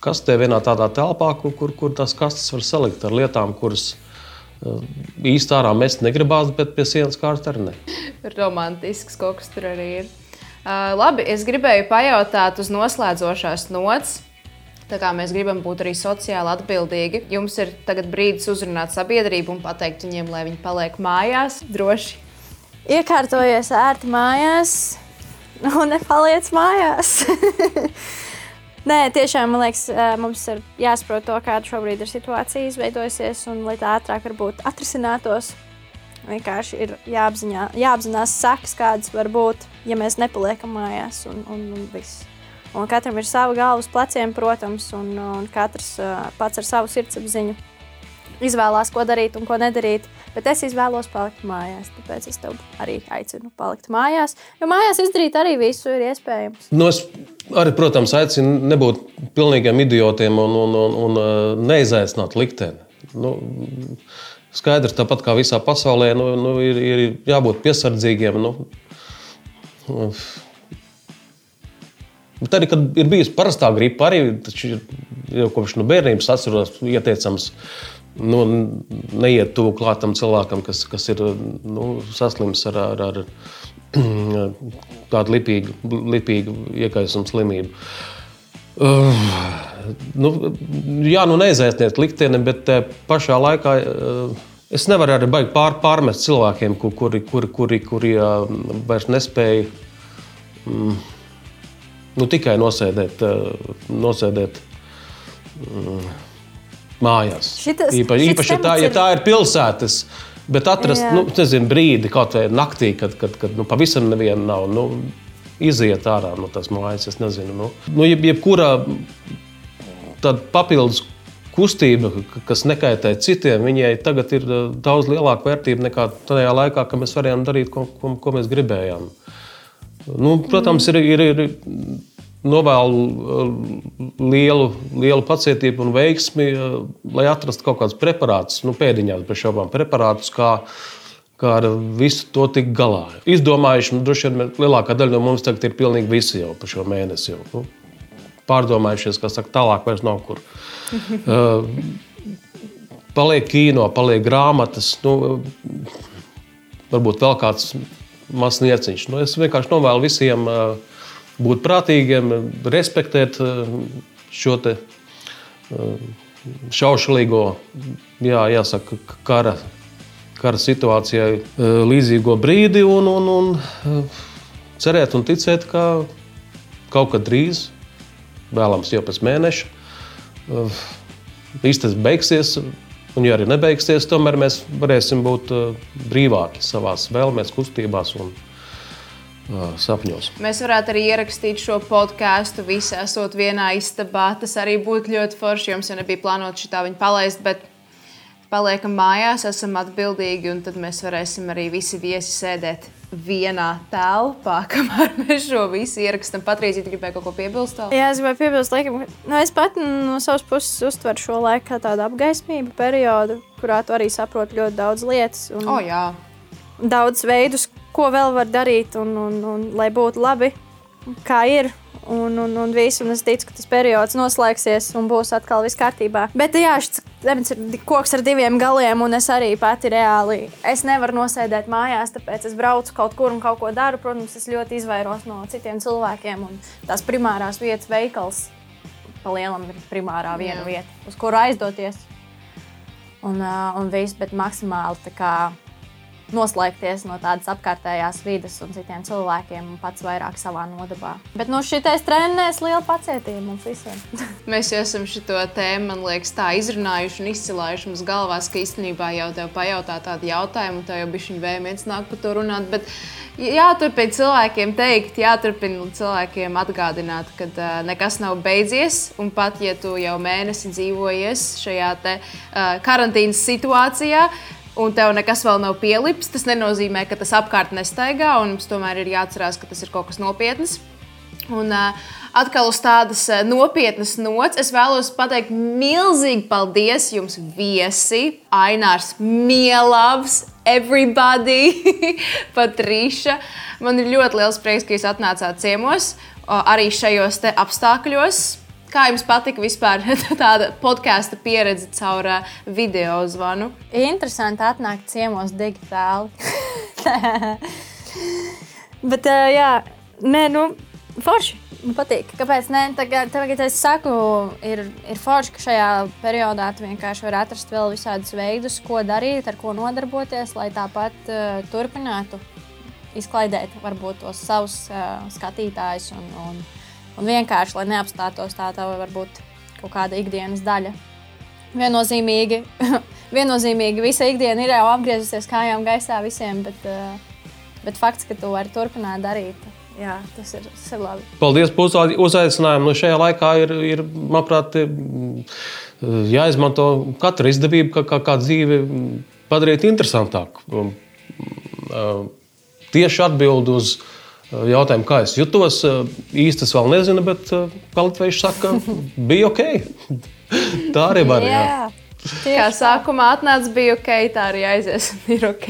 kastē vienā tādā telpā, kur, kur, kur tās kastes var salikt ar lietām, kuras uh, īsti ārā mest negribās, bet pie sienas kārtas arī ne. Romantisks kaut kas tur arī ir. Uh, labi, es gribēju pajautāt uz noslēdzošās nots. Tā kā mēs gribam būt arī sociāli atbildīgi, jums ir tagad brīdis uzrunāt sabiedrību un pateikt viņiem, lai viņi paliek mājās droši. Iekārtojies ērti mājās, un nepaliec mājās. Nē, tiešām man liekas, mums ir jāsaprot to, kāda šobrīd ir situācija izveidojusies, un lai tā ātrāk varbūt atrisinātos. Vienkārši ir jāapziņā, jāapzinās sekas, kādas var būt, ja mēs nepaliekam mājās. Un, un, un viss. Un katram ir sava galva uz pleciem, protams, un, un katrs uh, pats ar savu sirdsapziņu izvēlās, ko darīt un ko nedarīt. Bet es izvēlos palikt mājās. Tāpēc es tev arī aicinu palikt mājās. Jo mājās izdarīt arī visu ir iespējams. Nu, es arī, protams, aicinu nebūt pilnīgiem idiotiem un, un, un, un neizaicināt likteni. Nu, skaidrs, tāpat kā visā pasaulē, nu, nu, ir, ir jābūt piesardzīgiem. Nu, Bet arī, kad ir bijusi parastā gripa, arī jau kopš no bērnības atceros, ieteicams nu, neiet tuvu klātam cilvēkam, kas, kas ir nu, saslims ar, ar, ar tādu lipīgu, lipīgu iekaisumu slimību. Uh, nu, jā, nu neizēstiet likteni, bet pašā laikā uh, es nevaru arī baigi pār, pārmest cilvēkiem, kuri, kuri, kuri, kuri uh, vairs nespēja. Um, nu, tikai nosēdēt, eh, nosēdēt mm, mājās. Šitas, īpaši, īpaši ja, tā, ja tā ir pilsētas. Bet atrast nu, nezinu, brīdi, kaut vai naktī, kad, kad, kad nu, pavisam neviena nav. Nu, iziet ārā no tās mājas, es nezinu. Nu, nu, jeb, jebkura tāda papildus kustība, kas nekaitē citiem, viņai tagad ir eh, daudz lielāka vērtība nekā tajā laikā, kad mēs varējām darīt, ko, ko, ko mēs gribējām. Nu, protams, ir, ir, ir novēlu uh, lielu, lielu pacietību un veiksmi, uh, lai atrastu kaut kādus preparātus, nu, pēdiņās, bez šaubām, preparātus, kā, kā ar visu to tikt galā. Izdomājuši, nu, droši vien lielākā daļa no mums tagad ir pilnīgi visi jau par šo mēnesi. Jau, nu, pārdomājušies, kas saka, tālāk vairs nav kur. Uh, paliek kino, paliek grāmatas. Nu, varbūt vēl kāds mazs nieciņš. Nu, es vienkārši novēlu visiem uh, būt prātīgiem, respektēt uh, šo te, uh, šaušalīgo, jā, jāsaka, kara, kara situācijai līdzīgo brīdi un, un, un cerēt un ticēt, ka kaut kad drīz, vēlams jau pēc mēneša, īstenībā beigsies. Un, ja arī nebeigsies, tomēr mēs varēsim būt brīvāki savā vēlmēs, kustībās un sapņos. Mēs varētu arī ierakstīt šo podkāstu, visi esot vienā istabā. Tas arī būtu ļoti forši. Jums jau nebija plānots šitā viņa palaist, bet paliekam mājās, esam atbildīgi, un tad mēs varēsim arī visi viesi sēdēt vienā telpā, kamēr mēs šo visu ierakstām. Patrīzija, tu gribēji kaut ko piebilst? Vēl? Jā, es gribēju piebilst, laikam, ka nu, es pat no savas puses uztveru šo laiku kā tādu apgaismību periodu, kurā tu arī saproti ļoti daudz lietas. Un... Oh, jā. Daudz veidus, ko vēl var darīt, un, un, un lai būtu labi, kā ir un, un, un viss. Un es ticu, ka tas periods noslēgsies un būs atkal viss kārtībā. Bet jā, šis debats ir koks ar diviem galiem, un es arī pati reāli es nevaru nosēdēt mājās, tāpēc es braucu kaut kur un kaut ko daru. Protams, es ļoti izvairos no citiem cilvēkiem un tās primārās vietas veikals. Pa lielam ir primārā viena jā. vieta, uz kuru aizdoties. Un, uh, un viss, bet maksimāli tā kā noslēgties no tādas apkārtējās vidas un citiem cilvēkiem un pats vairāk savā nodabā. Bet nu, šī trenēs liela pacietība mums visiem. Mēs jau esam šo tēmu, man liekas, tā izrunājuši un izcilājuši mums galvās, ka īstenībā jau tev pajautā tādu jautājumu, un tev jau bija šī vēmēns nāk par to runāt. Bet jāturpina cilvēkiem teikt, jāturpina cilvēkiem atgādināt, ka uh, nekas nav beidzies. Un pat ja tu jau mēnesi dzīvojies šajā te, uh, karantīnas situācijā, uh, un tev nekas vēl nav pielips, tas nenozīmē, ka tas apkārt nestaigā. Mums tomēr ir jāatcerās, ka tas ir kaut kas nopietns. Un, uh, atkal uz tādas nopietnas nots, es vēlos pateikt milzīgi paldies jums, viesi, Ainārs, Mielavs, everybody, Patriša. Man ir ļoti liels prieks, ka jūs atnācāt ciemos, arī šajos apstākļos. Kā jums patika vispār tāda podkāstu pieredze caur uh, video zvanu? Interesanti atnākt ciemos digitāli. Bet, uh, jā, nē, nu, forši. Man patīk. Kāpēc? Nē, tagad, tagad es saku, ir, ir forši, ka šajā periodā tu vienkārši vari atrast vēl visādus veidus, ko darīt, ar ko nodarboties, lai tāpat uh, turpinātu izklaidēt varbūt tos savus uh, skatītājus un, un, Un vienkārši, lai neapstātos tā, tā varbūt kaut kāda ikdienas daļa. Viennozīmīgi, viennozīmīgi visa ikdiena ir jau apgriezusies kājām gaisā visiem, bet, eh, bet fakts, ka to var turpināt darīt. Jā, tas ir, tas ir labi. Paldies par uzaicinājumu. Nu, šajā laikā ir, ir manuprāt, jāizmanto katra izdevība, kā, kā, kā dzīvi padarīt interesantāku. Tieši atbild uz jautājumu, kā es jutos. Īsti es vēl nezinu, bet Kalitvejs saka, bija ok. Tā arī var būt. Tieši kā sākumā atnāca, bija ok, tā arī aizies un ir ok.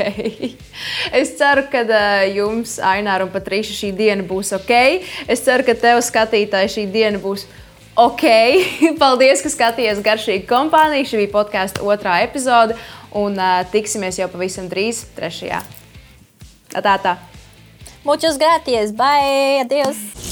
Es ceru, ka jums, Aināra un Patrīša, šī diena būs ok. Es ceru, ka tev, skatītāji, šī diena būs ok. Paldies, ka skatījāties garšīgi kompāniju. Šī bija podkāstu otrā epizode, un uh, tiksimies jau pavisam drīz, trešajā. Tā, tā. Muchas gracias. Bye. Adiós.